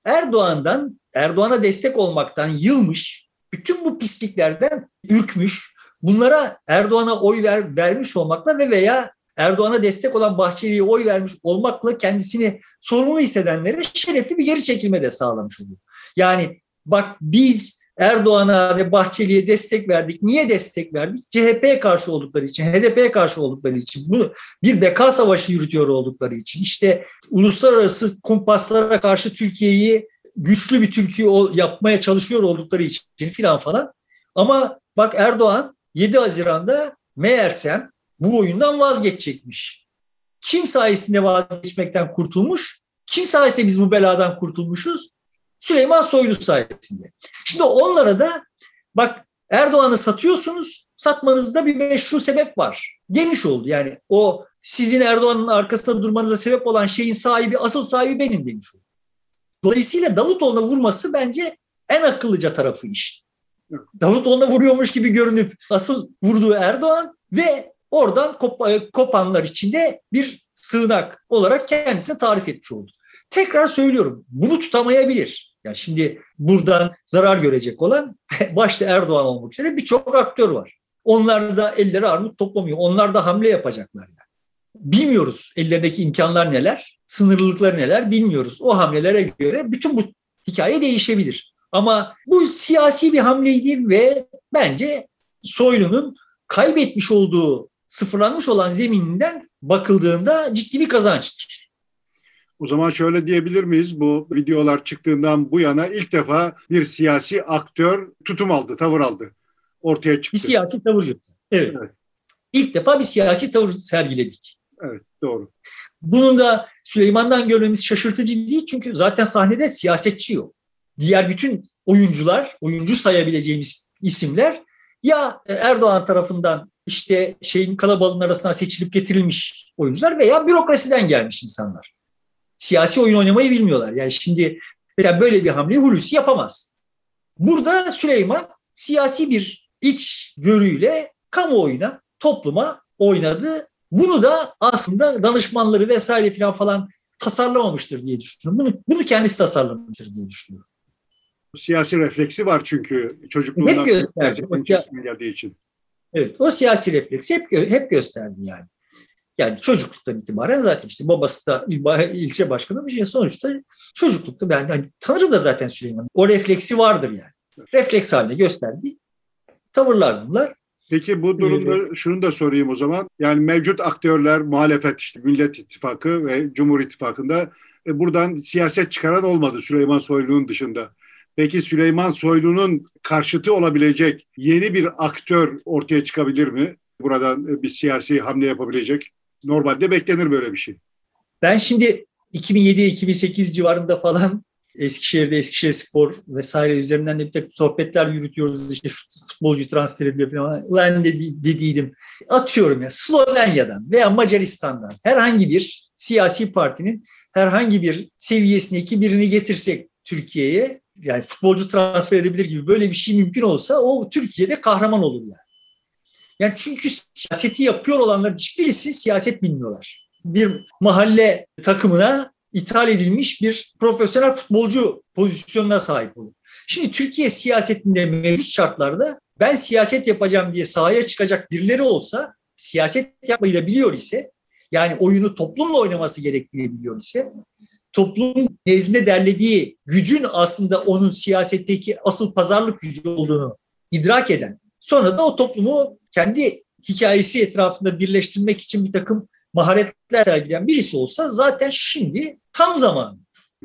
Erdoğan'dan, Erdoğan'a destek olmaktan yılmış, bütün bu pisliklerden ürkmüş, bunlara Erdoğan'a oy ver, vermiş olmakla ve veya Erdoğan'a destek olan Bahçeli'ye oy vermiş olmakla kendisini sorumlu hissedenlere şerefli bir geri çekilme de sağlamış oluyor. Yani bak biz Erdoğan'a ve Bahçeli'ye destek verdik. Niye destek verdik? CHP'ye karşı oldukları için, HDP'ye karşı oldukları için, bunu bir beka savaşı yürütüyor oldukları için, işte uluslararası kumpaslara karşı Türkiye'yi güçlü bir Türkiye yapmaya çalışıyor oldukları için filan falan. Ama bak Erdoğan 7 Haziran'da meğersem bu oyundan vazgeçecekmiş. Kim sayesinde vazgeçmekten kurtulmuş? Kim sayesinde biz bu beladan kurtulmuşuz? Süleyman Soylu sayesinde. Şimdi onlara da bak Erdoğan'ı satıyorsunuz, satmanızda bir meşru sebep var. Demiş oldu. Yani o sizin Erdoğan'ın arkasında durmanıza sebep olan şeyin sahibi, asıl sahibi benim demiş oldu. Dolayısıyla Davutoğlu'na vurması bence en akıllıca tarafı iş. Davutoğlu'na vuruyormuş gibi görünüp asıl vurduğu Erdoğan ve oradan kop kopanlar içinde bir sığınak olarak kendisine tarif etmiş oldu. Tekrar söylüyorum bunu tutamayabilir. Yani şimdi buradan zarar görecek olan başta Erdoğan olmak üzere birçok aktör var. Onlar da elleri armut toplamıyor. Onlar da hamle yapacaklar yani. Bilmiyoruz ellerindeki imkanlar neler, sınırlılıkları neler bilmiyoruz. O hamlelere göre bütün bu hikaye değişebilir. Ama bu siyasi bir hamleydi ve bence Soylu'nun kaybetmiş olduğu, sıfırlanmış olan zemininden bakıldığında ciddi bir kazançtır. O zaman şöyle diyebilir miyiz? Bu videolar çıktığından bu yana ilk defa bir siyasi aktör tutum aldı, tavır aldı. Ortaya çıktı. Bir siyasi tavır yaptı. Evet. evet. İlk defa bir siyasi tavır sergiledik. Evet, doğru. Bunun da Süleyman'dan görmemiz şaşırtıcı değil çünkü zaten sahnede siyasetçi yok. Diğer bütün oyuncular, oyuncu sayabileceğimiz isimler ya Erdoğan tarafından işte şeyin kalabalığın arasından seçilip getirilmiş oyuncular veya bürokrasiden gelmiş insanlar siyasi oyun oynamayı bilmiyorlar. Yani şimdi mesela böyle bir hamleyi Hulusi yapamaz. Burada Süleyman siyasi bir iç görüyle kamuoyuna, topluma oynadı. Bunu da aslında danışmanları vesaire falan falan tasarlamamıştır diye düşünüyorum. Bunu, bunu kendisi tasarlamıştır diye düşünüyorum. Siyasi refleksi var çünkü çocukluğundan hep gösterdi. O, için. Evet, o siyasi refleksi hep hep gösterdi yani. Yani çocukluktan itibaren zaten işte babası da ilçe başkanı bir şey sonuçta çocuklukta ben hani tanırım da zaten Süleyman. O refleksi vardır yani. Refleks haline gösterdi. Tavırlar bunlar. Peki bu durumda ee, şunu da sorayım o zaman. Yani mevcut aktörler, muhalefet işte Millet İttifakı ve Cumhur İttifakı'nda e, buradan siyaset çıkaran olmadı Süleyman Soylu'nun dışında. Peki Süleyman Soylu'nun karşıtı olabilecek yeni bir aktör ortaya çıkabilir mi? Buradan e, bir siyasi hamle yapabilecek. Normalde beklenir böyle bir şey. Ben şimdi 2007-2008 civarında falan Eskişehir'de Eskişehir Spor vesaire üzerinden de bir tek sohbetler yürütüyoruz. İşte futbolcu transfer ediliyor falan. Ulan dedi, dediydim. Atıyorum ya Slovenya'dan veya Macaristan'dan herhangi bir siyasi partinin herhangi bir seviyesindeki birini getirsek Türkiye'ye yani futbolcu transfer edebilir gibi böyle bir şey mümkün olsa o Türkiye'de kahraman olur yani. Yani çünkü siyaseti yapıyor olanlar hiçbirisi siyaset bilmiyorlar. Bir mahalle takımına ithal edilmiş bir profesyonel futbolcu pozisyonuna sahip olur. Şimdi Türkiye siyasetinde mevcut şartlarda ben siyaset yapacağım diye sahaya çıkacak birileri olsa siyaset yapmayı da biliyor ise yani oyunu toplumla oynaması gerektiğini biliyor ise toplum nezdinde derlediği gücün aslında onun siyasetteki asıl pazarlık gücü olduğunu idrak eden Sonra da o toplumu kendi hikayesi etrafında birleştirmek için bir takım maharetler sergileyen birisi olsa zaten şimdi tam zamanı.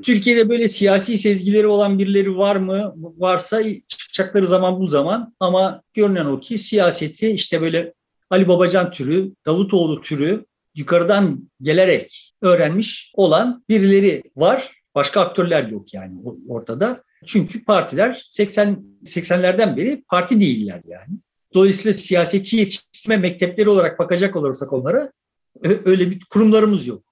Türkiye'de böyle siyasi sezgileri olan birileri var mı? Varsa çıkacakları zaman bu zaman ama görünen o ki siyaseti işte böyle Ali Babacan türü, Davutoğlu türü yukarıdan gelerek öğrenmiş olan birileri var. Başka aktörler yok yani ortada. Çünkü partiler 80 80'lerden beri parti değiller yani. Dolayısıyla siyasetçi yetiştirme mektepleri olarak bakacak olursak onlara öyle bir kurumlarımız yok.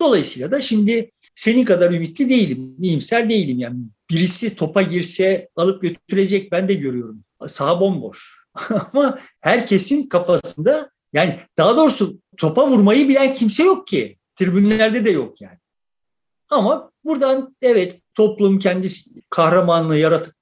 Dolayısıyla da şimdi senin kadar ümitli değilim, iyimser değilim yani. Birisi topa girse alıp götürecek ben de görüyorum. Saha bomboş. Ama herkesin kafasında yani daha doğrusu topa vurmayı bilen kimse yok ki. Tribünlerde de yok yani. Ama buradan evet toplum kendi kahramanlığı yaratıp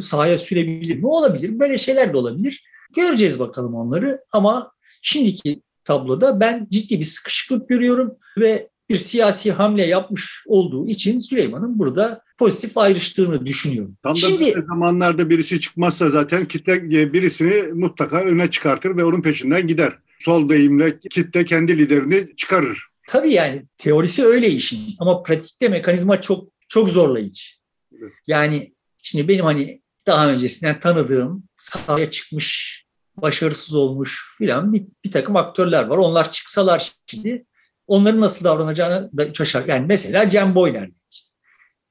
sahaya sürebilir mi? Olabilir. Böyle şeyler de olabilir. Göreceğiz bakalım onları ama şimdiki tabloda ben ciddi bir sıkışıklık görüyorum ve bir siyasi hamle yapmış olduğu için Süleyman'ın burada pozitif ayrıştığını düşünüyorum. Tam da Şimdi, böyle zamanlarda birisi çıkmazsa zaten kitle birisini mutlaka öne çıkartır ve onun peşinden gider. Sol deyimle kitle kendi liderini çıkarır. Tabii yani teorisi öyle işin ama pratikte mekanizma çok çok zorlayıcı. Yani şimdi benim hani daha öncesinden tanıdığım sahaya çıkmış başarısız olmuş filan bir, bir takım aktörler var. Onlar çıksalar şimdi onların nasıl davranacağını da şaşar. Yani mesela Cem Boyner.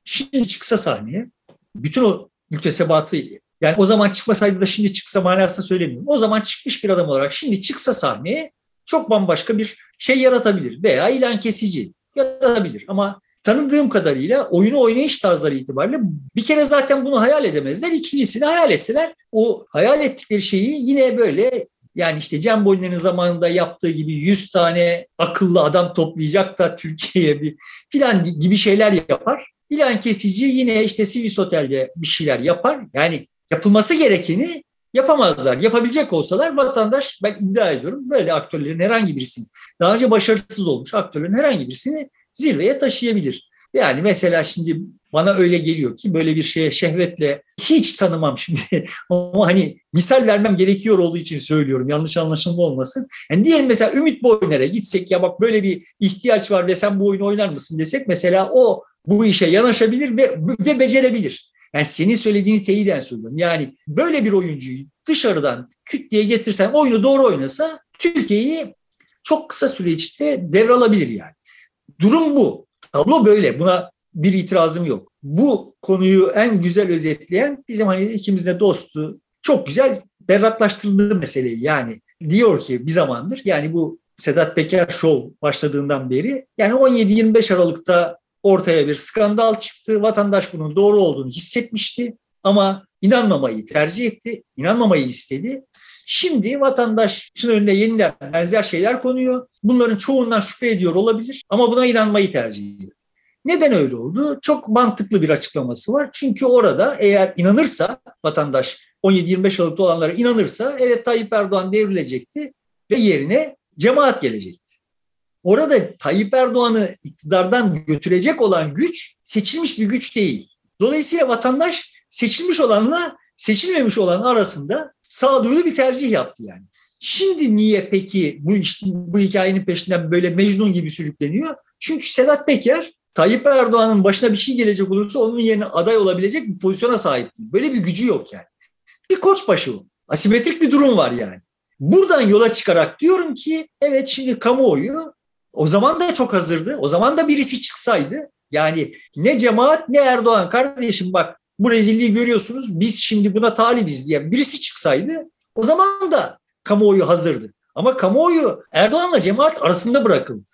Şimdi çıksa sahneye bütün o müktesebatı yani o zaman çıkmasaydı da şimdi çıksa manasında söylemiyorum. O zaman çıkmış bir adam olarak şimdi çıksa sahneye çok bambaşka bir şey yaratabilir veya ilan kesici yaratabilir. Ama tanıdığım kadarıyla oyunu oynayış tarzları itibariyle bir kere zaten bunu hayal edemezler. İkincisini hayal etseler o hayal ettikleri şeyi yine böyle yani işte Cem Boyner'in zamanında yaptığı gibi 100 tane akıllı adam toplayacak da Türkiye'ye bir filan gibi şeyler yapar. İlan kesici yine işte Sivis Otel'de bir şeyler yapar. Yani yapılması gerekeni yapamazlar. Yapabilecek olsalar vatandaş ben iddia ediyorum böyle aktörlerin herhangi birisini daha önce başarısız olmuş aktörlerin herhangi birisini zirveye taşıyabilir. Yani mesela şimdi bana öyle geliyor ki böyle bir şeye şehvetle hiç tanımam şimdi. Ama hani misal vermem gerekiyor olduğu için söylüyorum. Yanlış anlaşılma olmasın. Yani diyelim mesela Ümit Boyner'e gitsek ya bak böyle bir ihtiyaç var ve sen bu oyunu oynar mısın desek mesela o bu işe yanaşabilir ve, ve becerebilir. Yani senin söylediğini teyiden söylüyorum. Yani böyle bir oyuncuyu dışarıdan küt diye getirsen oyunu doğru oynasa Türkiye'yi çok kısa süre içinde devralabilir yani. Durum bu. Tablo böyle. Buna bir itirazım yok. Bu konuyu en güzel özetleyen bizim hani ikimiz de dostu çok güzel berraklaştırdığı meseleyi yani diyor ki bir zamandır yani bu Sedat Peker Show başladığından beri yani 17-25 Aralık'ta ortaya bir skandal çıktı. Vatandaş bunun doğru olduğunu hissetmişti ama inanmamayı tercih etti, inanmamayı istedi. Şimdi vatandaşın önüne yeniden benzer şeyler konuyor. Bunların çoğundan şüphe ediyor olabilir ama buna inanmayı tercih ediyor. Neden öyle oldu? Çok mantıklı bir açıklaması var. Çünkü orada eğer inanırsa vatandaş 17-25 Aralık'ta olanlara inanırsa evet Tayyip Erdoğan devrilecekti ve yerine cemaat gelecekti. Orada Tayyip Erdoğan'ı iktidardan götürecek olan güç seçilmiş bir güç değil. Dolayısıyla vatandaş seçilmiş olanla seçilmemiş olan arasında sağduyulu bir tercih yaptı yani. Şimdi niye peki bu, iş, bu hikayenin peşinden böyle Mecnun gibi sürükleniyor? Çünkü Sedat Peker Tayyip Erdoğan'ın başına bir şey gelecek olursa onun yerine aday olabilecek bir pozisyona sahip değil. Böyle bir gücü yok yani. Bir koçbaşı o. Asimetrik bir durum var yani. Buradan yola çıkarak diyorum ki evet şimdi kamuoyu o zaman da çok hazırdı. O zaman da birisi çıksaydı yani ne cemaat ne Erdoğan kardeşim bak bu rezilliği görüyorsunuz biz şimdi buna talibiz diye birisi çıksaydı o zaman da kamuoyu hazırdı. Ama kamuoyu Erdoğan'la cemaat arasında bırakıldı.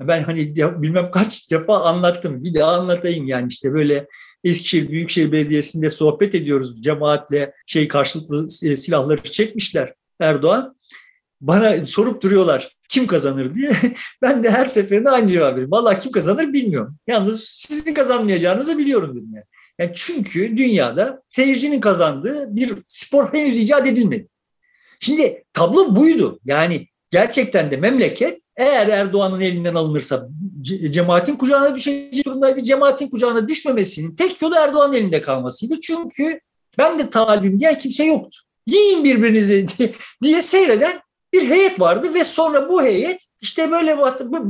Ben hani bilmem kaç defa anlattım. Bir daha anlatayım yani işte böyle Eskişehir Büyükşehir Belediyesi'nde sohbet ediyoruz. Cemaatle şey karşılıklı e, silahları çekmişler Erdoğan. Bana sorup duruyorlar kim kazanır diye. Ben de her seferinde aynı cevap veriyorum. Valla kim kazanır bilmiyorum. Yalnız sizin kazanmayacağınızı biliyorum dedim yani. yani. Çünkü dünyada seyircinin kazandığı bir spor henüz icat edilmedi. Şimdi tablo buydu. Yani gerçekten de memleket eğer Erdoğan'ın elinden alınırsa cemaatin kucağına düşecek durumdaydı. Cemaatin kucağına düşmemesinin tek yolu Erdoğan'ın elinde kalmasıydı. Çünkü ben de talibim diye kimse yoktu. Yiyin birbirinizi diye, diye seyreden bir heyet vardı ve sonra bu heyet işte böyle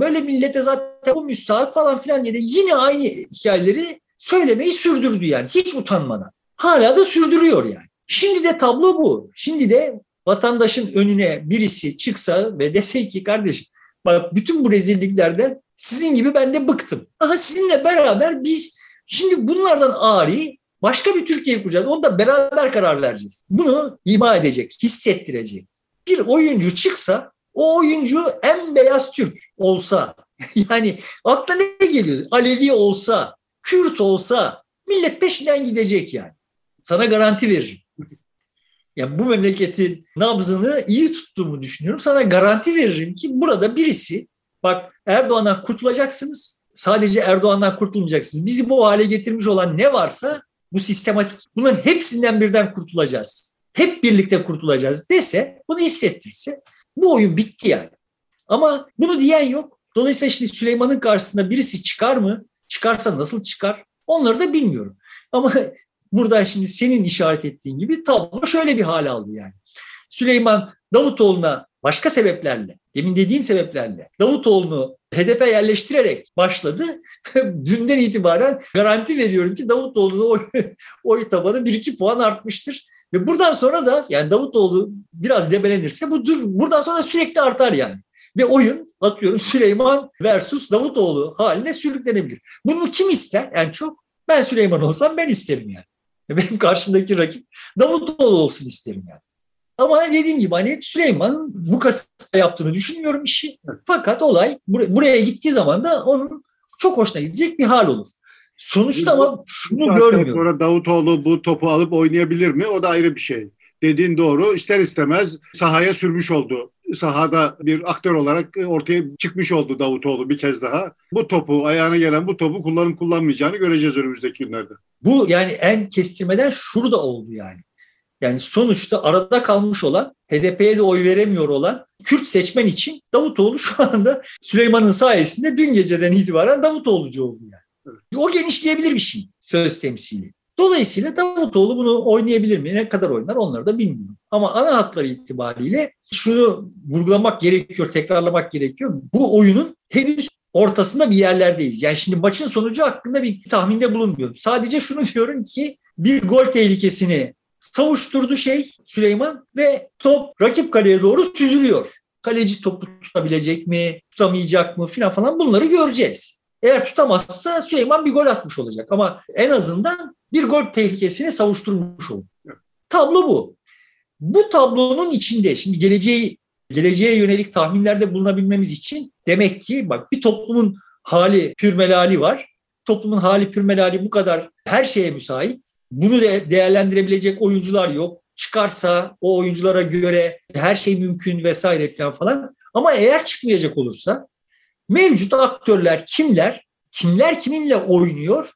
böyle millete zaten bu müstahak falan filan diye de yine aynı hikayeleri söylemeyi sürdürdü yani hiç utanmadan. Hala da sürdürüyor yani. Şimdi de tablo bu. Şimdi de vatandaşın önüne birisi çıksa ve dese ki kardeşim bak bütün bu rezilliklerden sizin gibi ben de bıktım. Aha sizinle beraber biz şimdi bunlardan ari başka bir Türkiye kuracağız. Onu da beraber karar vereceğiz. Bunu ima edecek, hissettirecek. Bir oyuncu çıksa o oyuncu en beyaz Türk olsa yani akla ne geliyor? Alevi olsa, Kürt olsa millet peşinden gidecek yani. Sana garanti veririm. Yani bu memleketin nabzını iyi tuttuğumu düşünüyorum. Sana garanti veririm ki burada birisi bak Erdoğan'dan kurtulacaksınız. Sadece Erdoğan'dan kurtulmayacaksınız. Bizi bu hale getirmiş olan ne varsa bu sistematik bunların hepsinden birden kurtulacağız. Hep birlikte kurtulacağız dese bunu hissettirse bu oyun bitti yani. Ama bunu diyen yok. Dolayısıyla şimdi Süleyman'ın karşısında birisi çıkar mı? Çıkarsa nasıl çıkar? Onları da bilmiyorum. Ama burada şimdi senin işaret ettiğin gibi tablo şöyle bir hal aldı yani. Süleyman Davutoğlu'na başka sebeplerle, demin dediğim sebeplerle Davutoğlu'nu hedefe yerleştirerek başladı. Dünden itibaren garanti veriyorum ki Davutoğlu'nun oy, oy tabanı 1-2 puan artmıştır. Ve buradan sonra da yani Davutoğlu biraz debelenirse bu buradan sonra sürekli artar yani. Ve oyun atıyorum Süleyman versus Davutoğlu haline sürüklenebilir. Bunu kim ister? Yani çok ben Süleyman olsam ben isterim yani. Benim karşımdaki rakip Davutoğlu olsun isterim yani. Ama dediğim gibi hani Süleyman'ın bu kasada yaptığını düşünmüyorum işi. Fakat olay buraya gittiği zaman da onun çok hoşuna gidecek bir hal olur. Sonuçta ama şunu görmüyorum. Sonra Davutoğlu bu topu alıp oynayabilir mi? O da ayrı bir şey. Dediğin doğru. İster istemez sahaya sürmüş oldu. Sahada bir aktör olarak ortaya çıkmış oldu Davutoğlu bir kez daha. Bu topu, ayağına gelen bu topu kullanıp kullanmayacağını göreceğiz önümüzdeki günlerde. Bu yani en kestirmeden şurada oldu yani. Yani sonuçta arada kalmış olan, HDP'ye de oy veremiyor olan Kürt seçmen için Davutoğlu şu anda Süleyman'ın sayesinde dün geceden itibaren Davutoğlu'cu oldu yani. O genişleyebilir bir şey söz temsili. Dolayısıyla Davutoğlu bunu oynayabilir mi? Ne kadar oynar onları da bilmiyorum. Ama ana hatları itibariyle şunu vurgulamak gerekiyor, tekrarlamak gerekiyor. Bu oyunun henüz ortasında bir yerlerdeyiz. Yani şimdi maçın sonucu hakkında bir tahminde bulunmuyorum. Sadece şunu diyorum ki bir gol tehlikesini savuşturdu şey Süleyman ve top rakip kaleye doğru süzülüyor. Kaleci topu tutabilecek mi, tutamayacak mı filan falan bunları göreceğiz. Eğer tutamazsa Süleyman bir gol atmış olacak ama en azından bir gol tehlikesini savuşturmuş oldu. Tablo bu. Bu tablonun içinde şimdi geleceği geleceğe yönelik tahminlerde bulunabilmemiz için demek ki bak bir toplumun hali pürmelali var. Toplumun hali pürmelali bu kadar her şeye müsait. Bunu de değerlendirebilecek oyuncular yok. Çıkarsa o oyunculara göre her şey mümkün vesaire falan falan. Ama eğer çıkmayacak olursa mevcut aktörler kimler? Kimler kiminle oynuyor?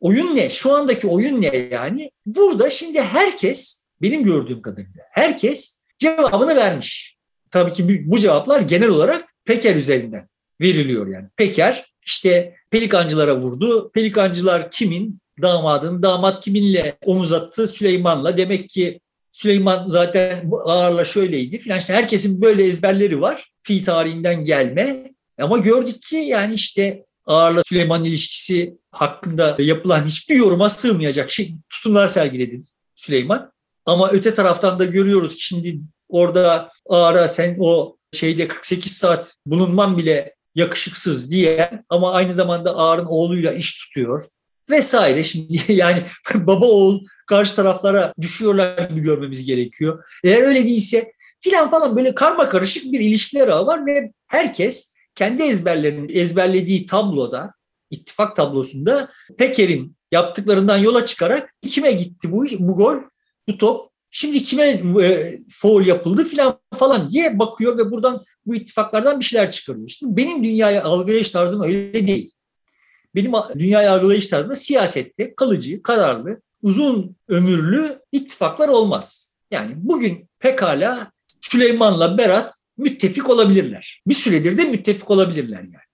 Oyun ne? Şu andaki oyun ne yani? Burada şimdi herkes benim gördüğüm kadarıyla herkes cevabını vermiş. Tabii ki bu cevaplar genel olarak Peker üzerinden veriliyor yani. Peker işte pelikancılara vurdu. Pelikancılar kimin? Damadın. Damat kiminle omuz attı? Süleyman'la. Demek ki Süleyman zaten ağırla şöyleydi filan. İşte herkesin böyle ezberleri var. Fi tarihinden gelme. Ama gördük ki yani işte Ağar'la Süleyman ilişkisi hakkında yapılan hiçbir yoruma sığmayacak şey, tutumlar sergiledi Süleyman. Ama öte taraftan da görüyoruz şimdi orada Ağar'a sen o şeyde 48 saat bulunman bile yakışıksız diye ama aynı zamanda Ağar'ın oğluyla iş tutuyor vesaire. Şimdi yani baba oğul karşı taraflara düşüyorlar gibi görmemiz gerekiyor. Eğer öyle değilse filan falan böyle karma karışık bir ilişkiler ağı var ve herkes kendi ezberlerini ezberlediği tabloda ittifak tablosunda Peker'in yaptıklarından yola çıkarak kime gitti bu, bu gol, bu top, şimdi kime e, foul yapıldı filan falan diye bakıyor ve buradan bu ittifaklardan bir şeyler çıkarıyor. Şimdi benim dünyaya algılayış tarzım öyle değil. Benim dünyaya algılayış tarzımda siyasette kalıcı, kararlı, uzun ömürlü ittifaklar olmaz. Yani bugün pekala Süleyman'la Berat müttefik olabilirler. Bir süredir de müttefik olabilirler yani.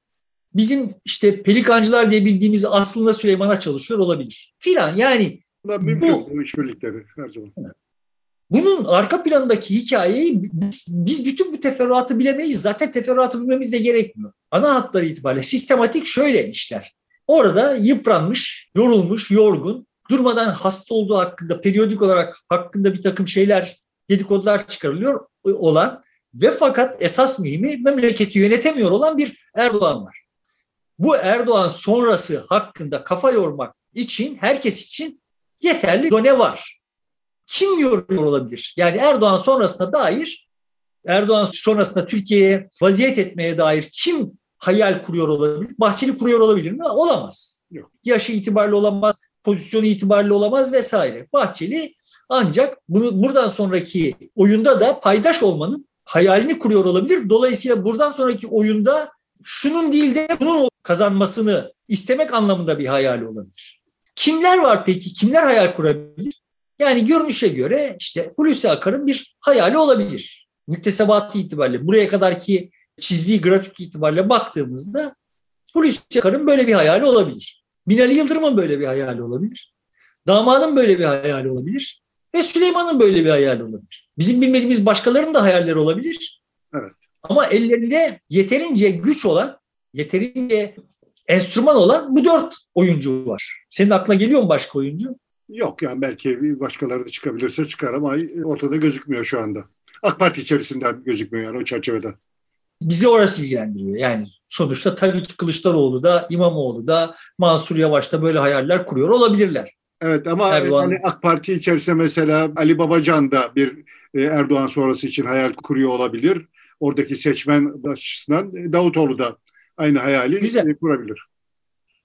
Bizim işte pelikancılar diye bildiğimiz aslında Süleyman'a çalışıyor olabilir. Filan yani bu, bu işbirlikleri her zaman. Bunun arka planındaki hikayeyi biz, biz bütün bu teferruatı bilemeyiz. Zaten teferruatı bilmemiz de gerekmiyor. Ana hatları itibariyle sistematik şöyle işler. Orada yıpranmış, yorulmuş, yorgun, durmadan hasta olduğu hakkında periyodik olarak hakkında bir takım şeyler, dedikodular çıkarılıyor olan ve fakat esas mühimi memleketi yönetemiyor olan bir Erdoğan var. Bu Erdoğan sonrası hakkında kafa yormak için herkes için yeterli done var. Kim yoruyor olabilir? Yani Erdoğan sonrasına dair Erdoğan sonrasında Türkiye'ye vaziyet etmeye dair kim hayal kuruyor olabilir? Bahçeli kuruyor olabilir mi? Olamaz. Yok. Yaşı itibariyle olamaz, pozisyonu itibariyle olamaz vesaire. Bahçeli ancak bunu buradan sonraki oyunda da paydaş olmanın hayalini kuruyor olabilir. Dolayısıyla buradan sonraki oyunda şunun değil de bunun kazanmasını istemek anlamında bir hayali olabilir. Kimler var peki? Kimler hayal kurabilir? Yani görünüşe göre işte Hulusi Akar'ın bir hayali olabilir. Müktesebatı itibariyle buraya kadarki çizdiği grafik itibariyle baktığımızda Hulusi Akar'ın böyle bir hayali olabilir. Binali Yıldırım'ın böyle bir hayali olabilir. Damadın böyle bir hayali olabilir. Ve Süleyman'ın böyle bir hayali olabilir. Bizim bilmediğimiz başkalarının da hayalleri olabilir. Evet. Ama ellerinde yeterince güç olan, yeterince enstrüman olan bu dört oyuncu var. Senin aklına geliyor mu başka oyuncu? Yok yani belki başkaları da çıkabilirse çıkar ama ortada gözükmüyor şu anda. AK Parti içerisinden gözükmüyor yani o çerçevede. Bizi orası ilgilendiriyor. Yani sonuçta tabii ki Kılıçdaroğlu da, İmamoğlu da, Mansur Yavaş da böyle hayaller kuruyor olabilirler. Evet ama Erdoğan. yani AK Parti içerisinde mesela Ali Babacan da bir e, Erdoğan sonrası için hayal kuruyor olabilir. Oradaki seçmen açısından Davutoğlu da aynı hayali Güzel. kurabilir.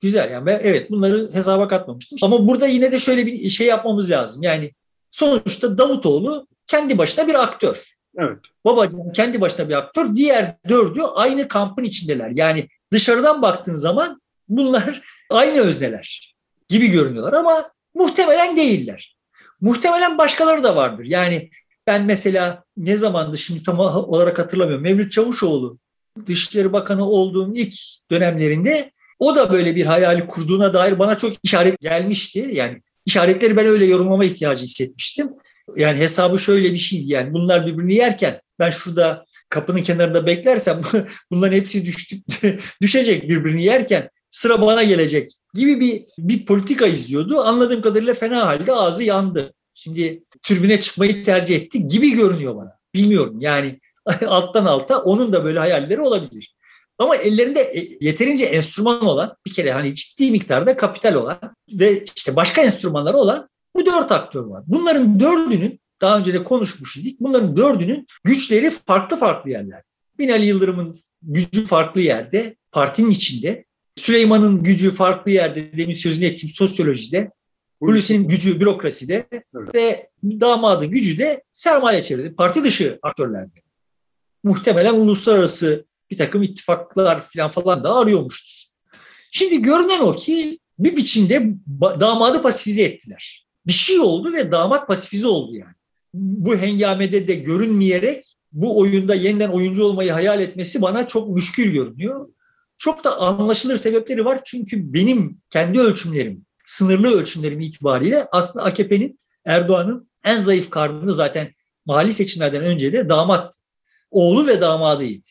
Güzel yani ben evet bunları hesaba katmamıştım. Ama burada yine de şöyle bir şey yapmamız lazım. Yani sonuçta Davutoğlu kendi başına bir aktör. Evet. Babacan kendi başına bir aktör. Diğer dördü aynı kampın içindeler. Yani dışarıdan baktığın zaman bunlar aynı özneler gibi görünüyorlar ama muhtemelen değiller. Muhtemelen başkaları da vardır. Yani ben mesela ne zamandı şimdi tam olarak hatırlamıyorum. Mevlüt Çavuşoğlu Dışişleri Bakanı olduğum ilk dönemlerinde o da böyle bir hayali kurduğuna dair bana çok işaret gelmişti. Yani işaretleri ben öyle yorumlama ihtiyacı hissetmiştim. Yani hesabı şöyle bir şeydi yani bunlar birbirini yerken ben şurada kapının kenarında beklersem bunların hepsi düştük, düşecek birbirini yerken sıra bana gelecek gibi bir bir politika izliyordu. Anladığım kadarıyla fena halde ağzı yandı. Şimdi türbüne çıkmayı tercih etti gibi görünüyor bana. Bilmiyorum yani alttan alta onun da böyle hayalleri olabilir. Ama ellerinde e, yeterince enstrüman olan bir kere hani ciddi miktarda kapital olan ve işte başka enstrümanları olan bu dört aktör var. Bunların dördünün daha önce de konuşmuş idik. Bunların dördünün güçleri farklı farklı yerlerde. Binali Yıldırım'ın gücü farklı yerde, partinin içinde. Süleyman'ın gücü farklı yerde, demin sözünü ettiğim sosyolojide. Hulusi'nin gücü bürokraside evet. ve damadın gücü de sermaye çevrede, parti dışı aktörlerde. Muhtemelen uluslararası bir takım ittifaklar falan falan da arıyormuştur. Şimdi görünen o ki bir biçimde damadı pasifize ettiler. Bir şey oldu ve damat pasifize oldu yani. Bu hengamede de görünmeyerek bu oyunda yeniden oyuncu olmayı hayal etmesi bana çok müşkül görünüyor. Çok da anlaşılır sebepleri var çünkü benim kendi ölçümlerim, sınırlı ölçümlerim itibariyle aslında AKP'nin Erdoğan'ın en zayıf karnını zaten mali seçimlerden önce de damat, oğlu ve damadıydı.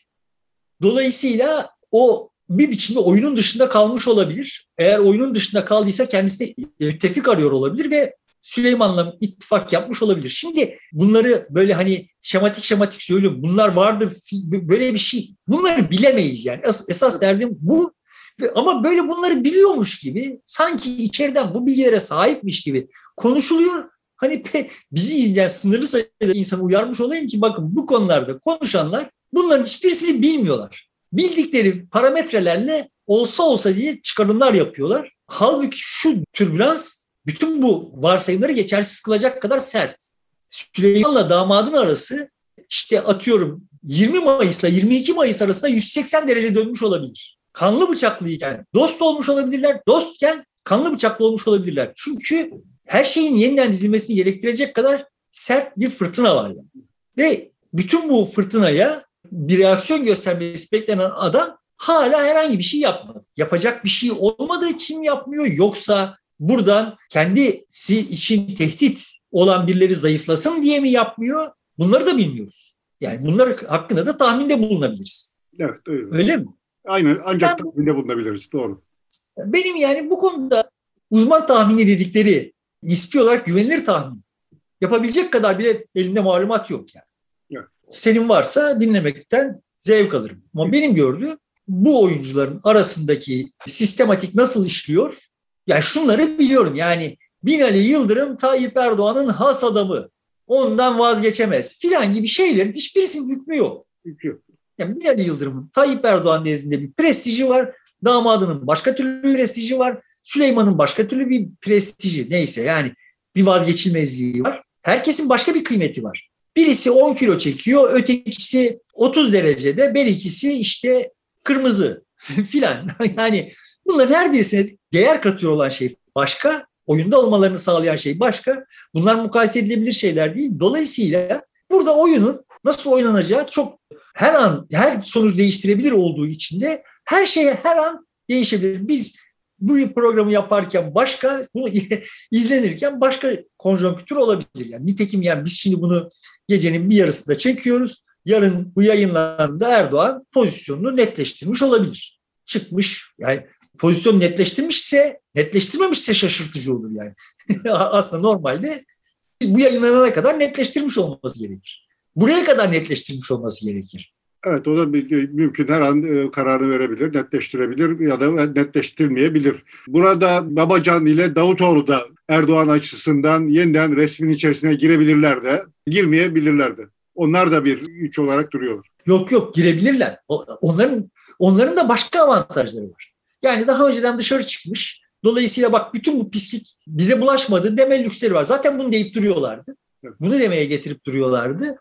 Dolayısıyla o bir biçimde oyunun dışında kalmış olabilir. Eğer oyunun dışında kaldıysa kendisi de müttefik arıyor olabilir ve Süleyman'la ittifak yapmış olabilir. Şimdi bunları böyle hani şematik şematik söylüyorum. Bunlar vardır böyle bir şey. Bunları bilemeyiz yani. Esas, esas derdim bu. Ama böyle bunları biliyormuş gibi sanki içeriden bu bilgilere sahipmiş gibi konuşuluyor. Hani bizi izleyen sınırlı sayıda insanı uyarmış olayım ki bakın bu konularda konuşanlar bunların hiçbirisini bilmiyorlar. Bildikleri parametrelerle olsa olsa diye çıkarımlar yapıyorlar. Halbuki şu türbülans bütün bu varsayımları geçersiz kılacak kadar sert. Süleyman'la damadın arası işte atıyorum 20 Mayıs'la 22 Mayıs arasında 180 derece dönmüş olabilir. Kanlı bıçaklıyken dost olmuş olabilirler, dostken kanlı bıçaklı olmuş olabilirler. Çünkü her şeyin yeniden dizilmesini gerektirecek kadar sert bir fırtına var. Yani. Ve bütün bu fırtınaya bir reaksiyon göstermesi beklenen adam hala herhangi bir şey yapmadı. Yapacak bir şey olmadığı için yapmıyor yoksa buradan kendisi için tehdit olan birileri zayıflasın diye mi yapmıyor? Bunları da bilmiyoruz. Yani bunlar hakkında da tahminde bulunabiliriz. Evet. Öyle, öyle mi? Aynen ancak ben, tahminde bulunabiliriz. Doğru. Benim yani bu konuda uzman tahmini dedikleri nispi olarak güvenilir tahmin. Yapabilecek kadar bile elimde malumat yok yani. Evet. Senin varsa dinlemekten zevk alırım. Ama benim gördüğüm bu oyuncuların arasındaki sistematik nasıl işliyor? Yani şunları biliyorum yani Binali Yıldırım Tayyip Erdoğan'ın has adamı. Ondan vazgeçemez filan gibi şeylerin hiçbirisinin hükmü yok. Hükmü Yani Binali Yıldırım'ın Tayyip Erdoğan nezdinde bir prestiji var. Damadının başka türlü bir prestiji var. Süleyman'ın başka türlü bir prestiji neyse yani bir vazgeçilmezliği var. Herkesin başka bir kıymeti var. Birisi 10 kilo çekiyor, ötekisi 30 derecede, bir ikisi işte kırmızı filan. yani bunların her birisine değer katıyor olan şey başka, oyunda olmalarını sağlayan şey başka. Bunlar mukayese edilebilir şeyler değil. Dolayısıyla burada oyunun nasıl oynanacağı çok her an her sonuç değiştirebilir olduğu için de her şeye her an değişebilir. Biz bu programı yaparken başka, bunu izlenirken başka konjonktür olabilir. Yani nitekim yani biz şimdi bunu gecenin bir yarısında çekiyoruz. Yarın bu yayınlarında Erdoğan pozisyonunu netleştirmiş olabilir. Çıkmış yani pozisyon netleştirmişse, netleştirmemişse şaşırtıcı olur yani. Aslında normalde bu yayınlanana kadar netleştirmiş olması gerekir. Buraya kadar netleştirmiş olması gerekir. Evet o da mümkün her an e, kararı verebilir, netleştirebilir ya da netleştirmeyebilir. Burada Babacan ile Davutoğlu da Erdoğan açısından yeniden resmin içerisine girebilirler de, girmeyebilirler de. Onlar da bir güç olarak duruyorlar. Yok yok girebilirler. Onların onların da başka avantajları var. Yani daha önceden dışarı çıkmış. Dolayısıyla bak bütün bu pislik bize bulaşmadı deme lüksleri var. Zaten bunu deyip duruyorlardı. Bunu demeye getirip duruyorlardı.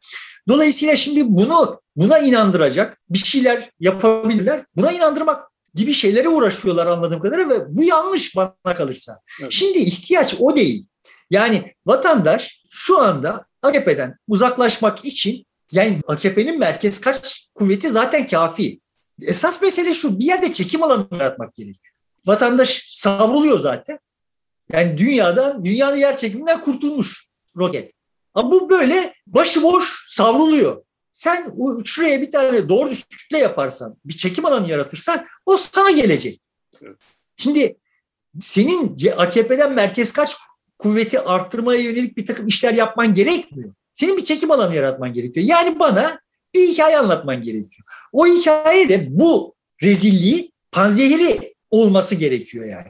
Dolayısıyla şimdi bunu buna inandıracak bir şeyler yapabilirler. Buna inandırmak gibi şeylere uğraşıyorlar anladığım kadarıyla ve bu yanlış bana kalırsa. Evet. Şimdi ihtiyaç o değil. Yani vatandaş şu anda AKP'den uzaklaşmak için yani AKP'nin merkez kaç kuvveti zaten kafi. Esas mesele şu bir yerde çekim alanı yaratmak gerekiyor. Vatandaş savruluyor zaten. Yani dünyadan, dünyanın yer çekiminden kurtulmuş roket. Ama bu böyle başıboş savruluyor. Sen şuraya bir tane doğru düz kütle yaparsan, bir çekim alanı yaratırsan o sana gelecek. Şimdi senin AKP'den merkez kaç kuvveti arttırmaya yönelik bir takım işler yapman gerekmiyor. Senin bir çekim alanı yaratman gerekiyor. Yani bana bir hikaye anlatman gerekiyor. O hikaye de bu rezilliği panzehiri olması gerekiyor yani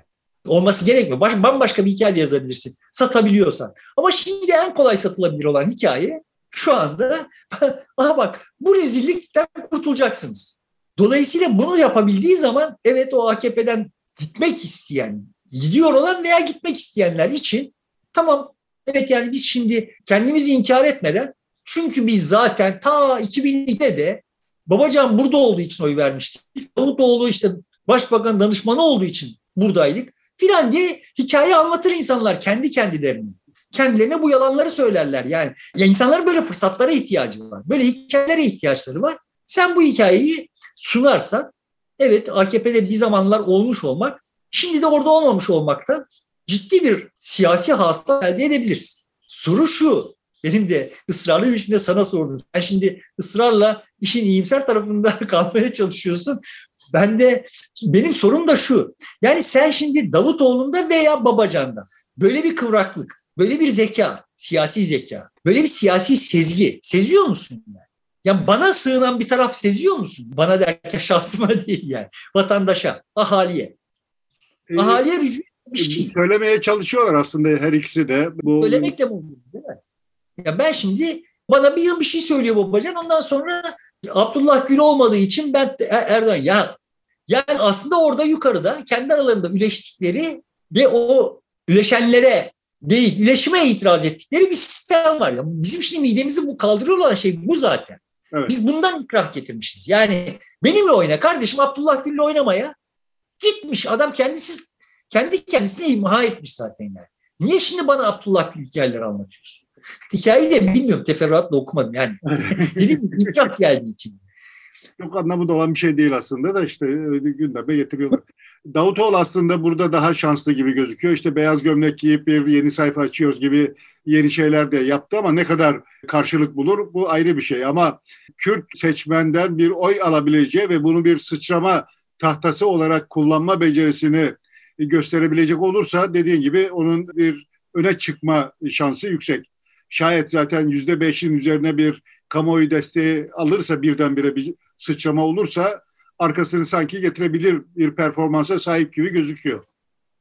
olması gerekmiyor. Baş, bambaşka bir hikaye yazabilirsin. Satabiliyorsan. Ama şimdi en kolay satılabilir olan hikaye şu anda aha bak bu rezillikten kurtulacaksınız. Dolayısıyla bunu yapabildiği zaman evet o AKP'den gitmek isteyen, gidiyor olan veya gitmek isteyenler için tamam evet yani biz şimdi kendimizi inkar etmeden çünkü biz zaten ta 2002'de de Babacan burada olduğu için oy vermiştik. Davutoğlu işte başbakan danışmanı olduğu için buradaydık filan diye hikaye anlatır insanlar kendi kendilerini. Kendilerine bu yalanları söylerler. Yani ya insanların böyle fırsatlara ihtiyacı var. Böyle hikayelere ihtiyaçları var. Sen bu hikayeyi sunarsan evet AKP'de bir zamanlar olmuş olmak şimdi de orada olmamış olmaktan ciddi bir siyasi hasta elde edebilirsin. Soru şu, benim de ısrarlı bir biçimde sana sordum. Sen şimdi ısrarla işin iyimser tarafında kalmaya çalışıyorsun. Ben de benim sorum da şu. Yani sen şimdi Davutoğlu'nda veya Babacan'da böyle bir kıvraklık, böyle bir zeka, siyasi zeka, böyle bir siyasi sezgi seziyor musun? Yani? Yani bana sığınan bir taraf seziyor musun? Bana derken şahsıma değil yani. Vatandaşa, ahaliye. Ee, ahaliye rücu bir şey. Söylemeye çalışıyorlar aslında her ikisi de. Bu... Söylemek de bu değil mi? Ya ben şimdi bana bir yıl bir şey söylüyor Babacan ondan sonra Abdullah Gül olmadığı için ben Erdoğan ya yani aslında orada yukarıda kendi aralarında üleştikleri ve o üleşenlere değil, üleşime itiraz ettikleri bir sistem var. Yani bizim şimdi midemizi bu kaldırıyor olan şey bu zaten. Evet. Biz bundan ikrah getirmişiz. Yani benimle oyna kardeşim Abdullah Gül'le oynamaya gitmiş. Adam kendisi kendi kendisine imha etmiş zaten yani. Niye şimdi bana Abdullah Gül hikayeleri anlatıyorsun? Hikayeyi de bilmiyorum teferruatla okumadım yani. Dedim ikrah geldi için. Çok anlamı olan bir şey değil aslında da işte gündeme getiriyorlar. Davutoğlu aslında burada daha şanslı gibi gözüküyor. İşte beyaz gömlek giyip bir yeni sayfa açıyoruz gibi yeni şeyler de yaptı ama ne kadar karşılık bulur bu ayrı bir şey. Ama Kürt seçmenden bir oy alabileceği ve bunu bir sıçrama tahtası olarak kullanma becerisini gösterebilecek olursa dediğin gibi onun bir öne çıkma şansı yüksek. Şayet zaten yüzde beşin üzerine bir kamuoyu desteği alırsa birdenbire bir sıçrama olursa arkasını sanki getirebilir bir performansa sahip gibi gözüküyor.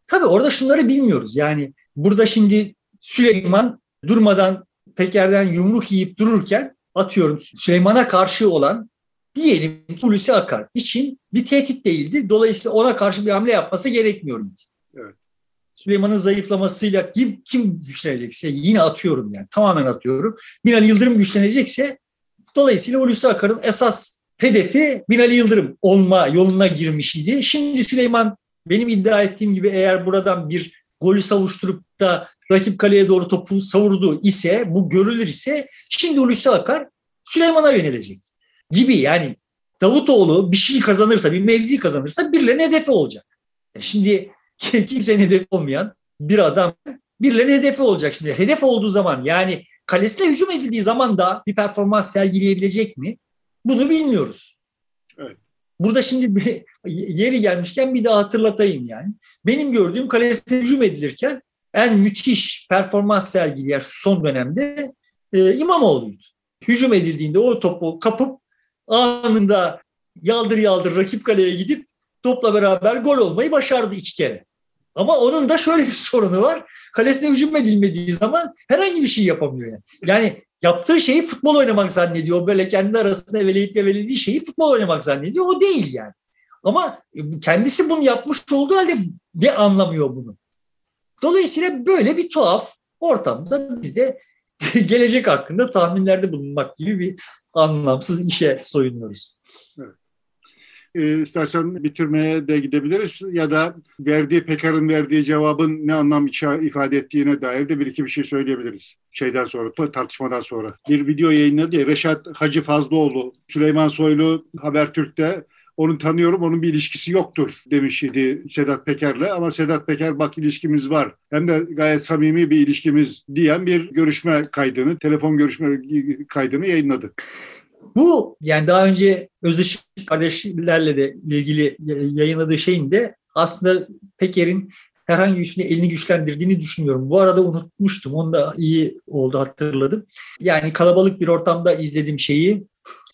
Tabii orada şunları bilmiyoruz. Yani burada şimdi Süleyman durmadan Peker'den yumruk yiyip dururken atıyorum Süleyman'a karşı olan diyelim Hulusi Akar için bir tehdit değildi. Dolayısıyla ona karşı bir hamle yapması gerekmiyordu. Evet. Süleyman'ın zayıflamasıyla kim, kim güçlenecekse yine atıyorum yani tamamen atıyorum. Binali Yıldırım güçlenecekse dolayısıyla Hulusi Akar'ın esas hedefi Binali Yıldırım olma yoluna girmiş idi. Şimdi Süleyman benim iddia ettiğim gibi eğer buradan bir golü savuşturup da rakip kaleye doğru topu savurdu ise bu görülür ise şimdi Hulusi Akar Süleyman'a yönelecek gibi yani Davutoğlu bir şey kazanırsa, bir mevzi kazanırsa birilerinin hedefi olacak. E şimdi kimsenin hedefi olmayan bir adam birilerinin hedefi olacak. Şimdi hedef olduğu zaman yani kalesine hücum edildiği zaman da bir performans sergileyebilecek mi? Bunu bilmiyoruz. Evet. Burada şimdi bir, yeri gelmişken bir daha hatırlatayım yani. Benim gördüğüm kalesine hücum edilirken en müthiş performans sergileyen şu son dönemde e, İmamoğlu'ydu. Hücum edildiğinde o topu kapıp anında yaldır yaldır rakip kaleye gidip topla beraber gol olmayı başardı iki kere. Ama onun da şöyle bir sorunu var. Kalesine hücum edilmediği zaman herhangi bir şey yapamıyor yani. Yani yaptığı şeyi futbol oynamak zannediyor. Böyle kendi arasında eveleyip evelediği şeyi futbol oynamak zannediyor. O değil yani. Ama kendisi bunu yapmış olduğu halde ne anlamıyor bunu. Dolayısıyla böyle bir tuhaf ortamda biz de gelecek hakkında tahminlerde bulunmak gibi bir anlamsız işe soyunuyoruz. E, istersen bitirmeye de gidebiliriz ya da verdiği Pekar'ın verdiği cevabın ne anlam ifade ettiğine dair de bir iki bir şey söyleyebiliriz. Şeyden sonra, tartışmadan sonra. Bir video yayınladı ya Reşat Hacı Fazlıoğlu, Süleyman Soylu Habertürk'te onu tanıyorum, onun bir ilişkisi yoktur demiş idi Sedat Peker'le. Ama Sedat Peker bak ilişkimiz var. Hem de gayet samimi bir ilişkimiz diyen bir görüşme kaydını, telefon görüşme kaydını yayınladı. Bu yani daha önce Özışık kardeşlerle de ilgili yayınladığı şeyin de aslında Peker'in herhangi birisine elini güçlendirdiğini düşünüyorum. Bu arada unutmuştum. Onu da iyi oldu hatırladım. Yani kalabalık bir ortamda izlediğim şeyi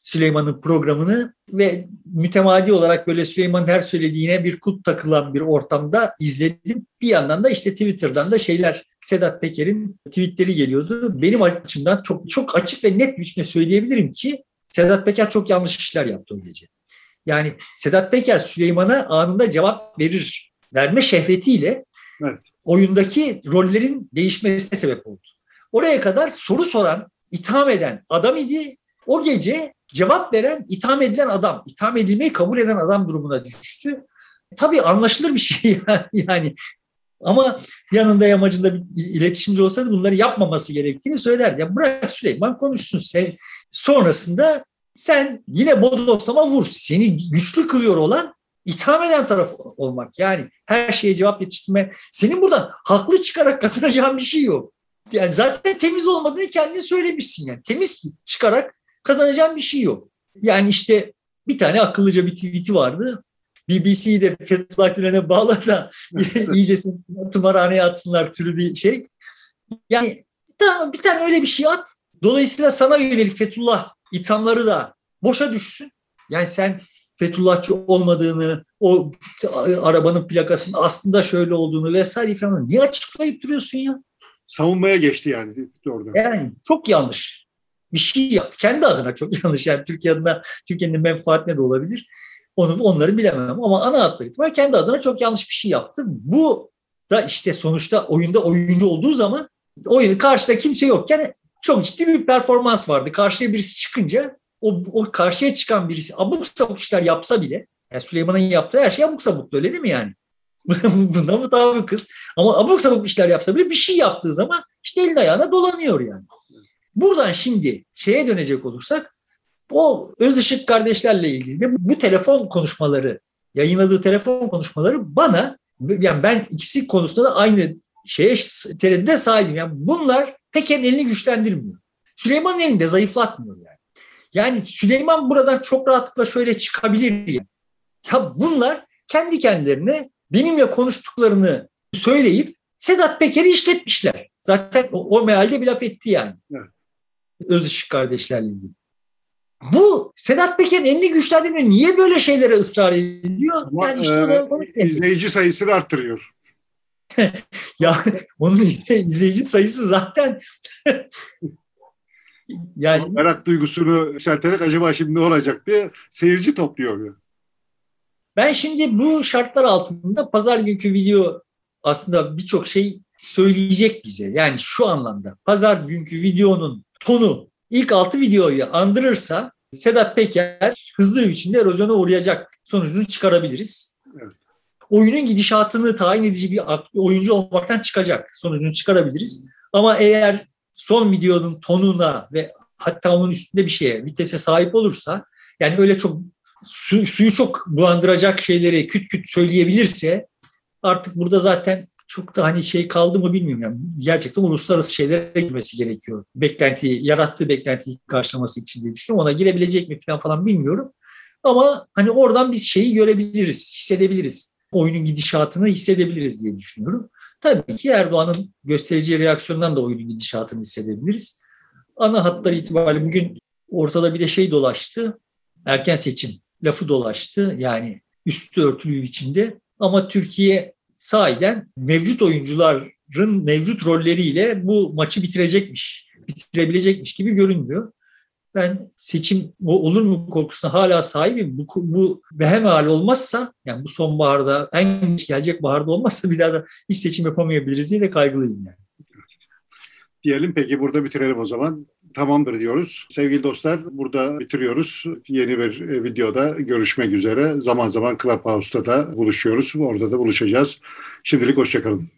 Süleyman'ın programını ve mütemadi olarak böyle Süleyman'ın her söylediğine bir kut takılan bir ortamda izledim. Bir yandan da işte Twitter'dan da şeyler Sedat Peker'in tweetleri geliyordu. Benim açımdan çok çok açık ve net bir biçimde söyleyebilirim ki Sedat Peker çok yanlış işler yaptı o gece. Yani Sedat Peker Süleyman'a anında cevap verir. Verme şehvetiyle evet. oyundaki rollerin değişmesine sebep oldu. Oraya kadar soru soran, itham eden adam idi. O gece cevap veren, itham edilen adam, itham edilmeyi kabul eden adam durumuna düştü. Tabii anlaşılır bir şey yani. Ama yanında yamacında bir iletişimci olsaydı bunları yapmaması gerektiğini söylerdi. Ya bırak Süleyman konuşsun. Sen, sonrasında sen yine bodoslama vur. Seni güçlü kılıyor olan itham eden taraf olmak. Yani her şeye cevap yetiştirme. Senin buradan haklı çıkarak kazanacağın bir şey yok. Yani zaten temiz olmadığını kendin söylemişsin yani. Temiz çıkarak kazanacağın bir şey yok. Yani işte bir tane akıllıca bir tweet'i vardı. BBC'yi de Fethullah Gülen'e bağla da iyice tımarhaneye atsınlar türü bir şey. Yani bir tane öyle bir şey at. Dolayısıyla sana yönelik Fethullah ithamları da boşa düşsün. Yani sen Fethullahçı olmadığını, o arabanın plakasının aslında şöyle olduğunu vesaire falan niye açıklayıp duruyorsun ya? Savunmaya geçti yani orada. Yani çok yanlış bir şey yaptı. Kendi adına çok yanlış. Yani Türkiye adına, Türkiye'nin menfaatine de olabilir. Onu, onları bilemem ama ana hatları itibariyle kendi adına çok yanlış bir şey yaptı. Bu da işte sonuçta oyunda oyuncu olduğu zaman oyun karşıda kimse yokken çok ciddi bir performans vardı. Karşıya birisi çıkınca o, o karşıya çıkan birisi abuk sabuk işler yapsa bile yani Süleyman'ın yaptığı her şey abuk sabuktu öyle değil mi yani? Bunda mı daha kız? Ama abuk sabuk işler yapsa bile bir şey yaptığı zaman işte elin ayağına dolanıyor yani. Buradan şimdi şeye dönecek olursak O Özışık kardeşlerle ilgili bu telefon konuşmaları, yayınladığı telefon konuşmaları bana yani ben ikisi konusunda da aynı şeye tereddüde sahibim. Yani bunlar Peker'in elini güçlendirmiyor. Süleyman'ın elini de zayıflatmıyor yani. Yani Süleyman buradan çok rahatlıkla şöyle çıkabilir. Yani. Ya bunlar kendi kendilerine benimle konuştuklarını söyleyip Sedat Peker'i işletmişler. Zaten o, o mealde bir laf etti yani. Evet. Özışık kardeşlerle ilgili. Bu Sedat Peker'in elini güçlendirmiyor. Niye böyle şeylere ısrar ediyor? Ama, yani işte e, izleyici sayısını arttırıyor. ya onun işte izleyici sayısı zaten yani merak duygusunu yükselterek acaba şimdi ne olacak diye seyirci topluyor. Ben şimdi bu şartlar altında pazar günkü video aslında birçok şey söyleyecek bize. Yani şu anlamda pazar günkü videonun tonu ilk altı videoyu andırırsa Sedat Peker hızlı bir biçimde erozyona uğrayacak sonucunu çıkarabiliriz. Oyunun gidişatını tayin edici bir oyuncu olmaktan çıkacak sonucunu çıkarabiliriz. Ama eğer son videonun tonuna ve hatta onun üstünde bir şeye, vitese sahip olursa yani öyle çok su, suyu çok bulandıracak şeyleri küt küt söyleyebilirse artık burada zaten çok da hani şey kaldı mı bilmiyorum. Yani gerçekten uluslararası şeylere girmesi gerekiyor. Beklenti, yarattığı beklentiyi karşılaması için diye düşünüyorum. Ona girebilecek mi falan falan bilmiyorum. Ama hani oradan biz şeyi görebiliriz, hissedebiliriz. Oyunun gidişatını hissedebiliriz diye düşünüyorum. Tabii ki Erdoğan'ın göstereceği reaksiyondan da oyunun gidişatını hissedebiliriz. Ana hatlar itibariyle bugün ortada bir de şey dolaştı. Erken seçim lafı dolaştı. Yani üstü örtülü bir biçimde. Ama Türkiye sahiden mevcut oyuncuların mevcut rolleriyle bu maçı bitirecekmiş, bitirebilecekmiş gibi görünmüyor. Ben seçim olur mu korkusuna hala sahibim. Bu, bu behemhal olmazsa, yani bu sonbaharda, en geç gelecek baharda olmazsa bir daha da hiç seçim yapamayabiliriz diye de kaygılıyım yani. Diyelim peki burada bitirelim o zaman tamamdır diyoruz. Sevgili dostlar burada bitiriyoruz. Yeni bir e, videoda görüşmek üzere. Zaman zaman Clubhouse'da da buluşuyoruz. Orada da buluşacağız. Şimdilik hoşçakalın.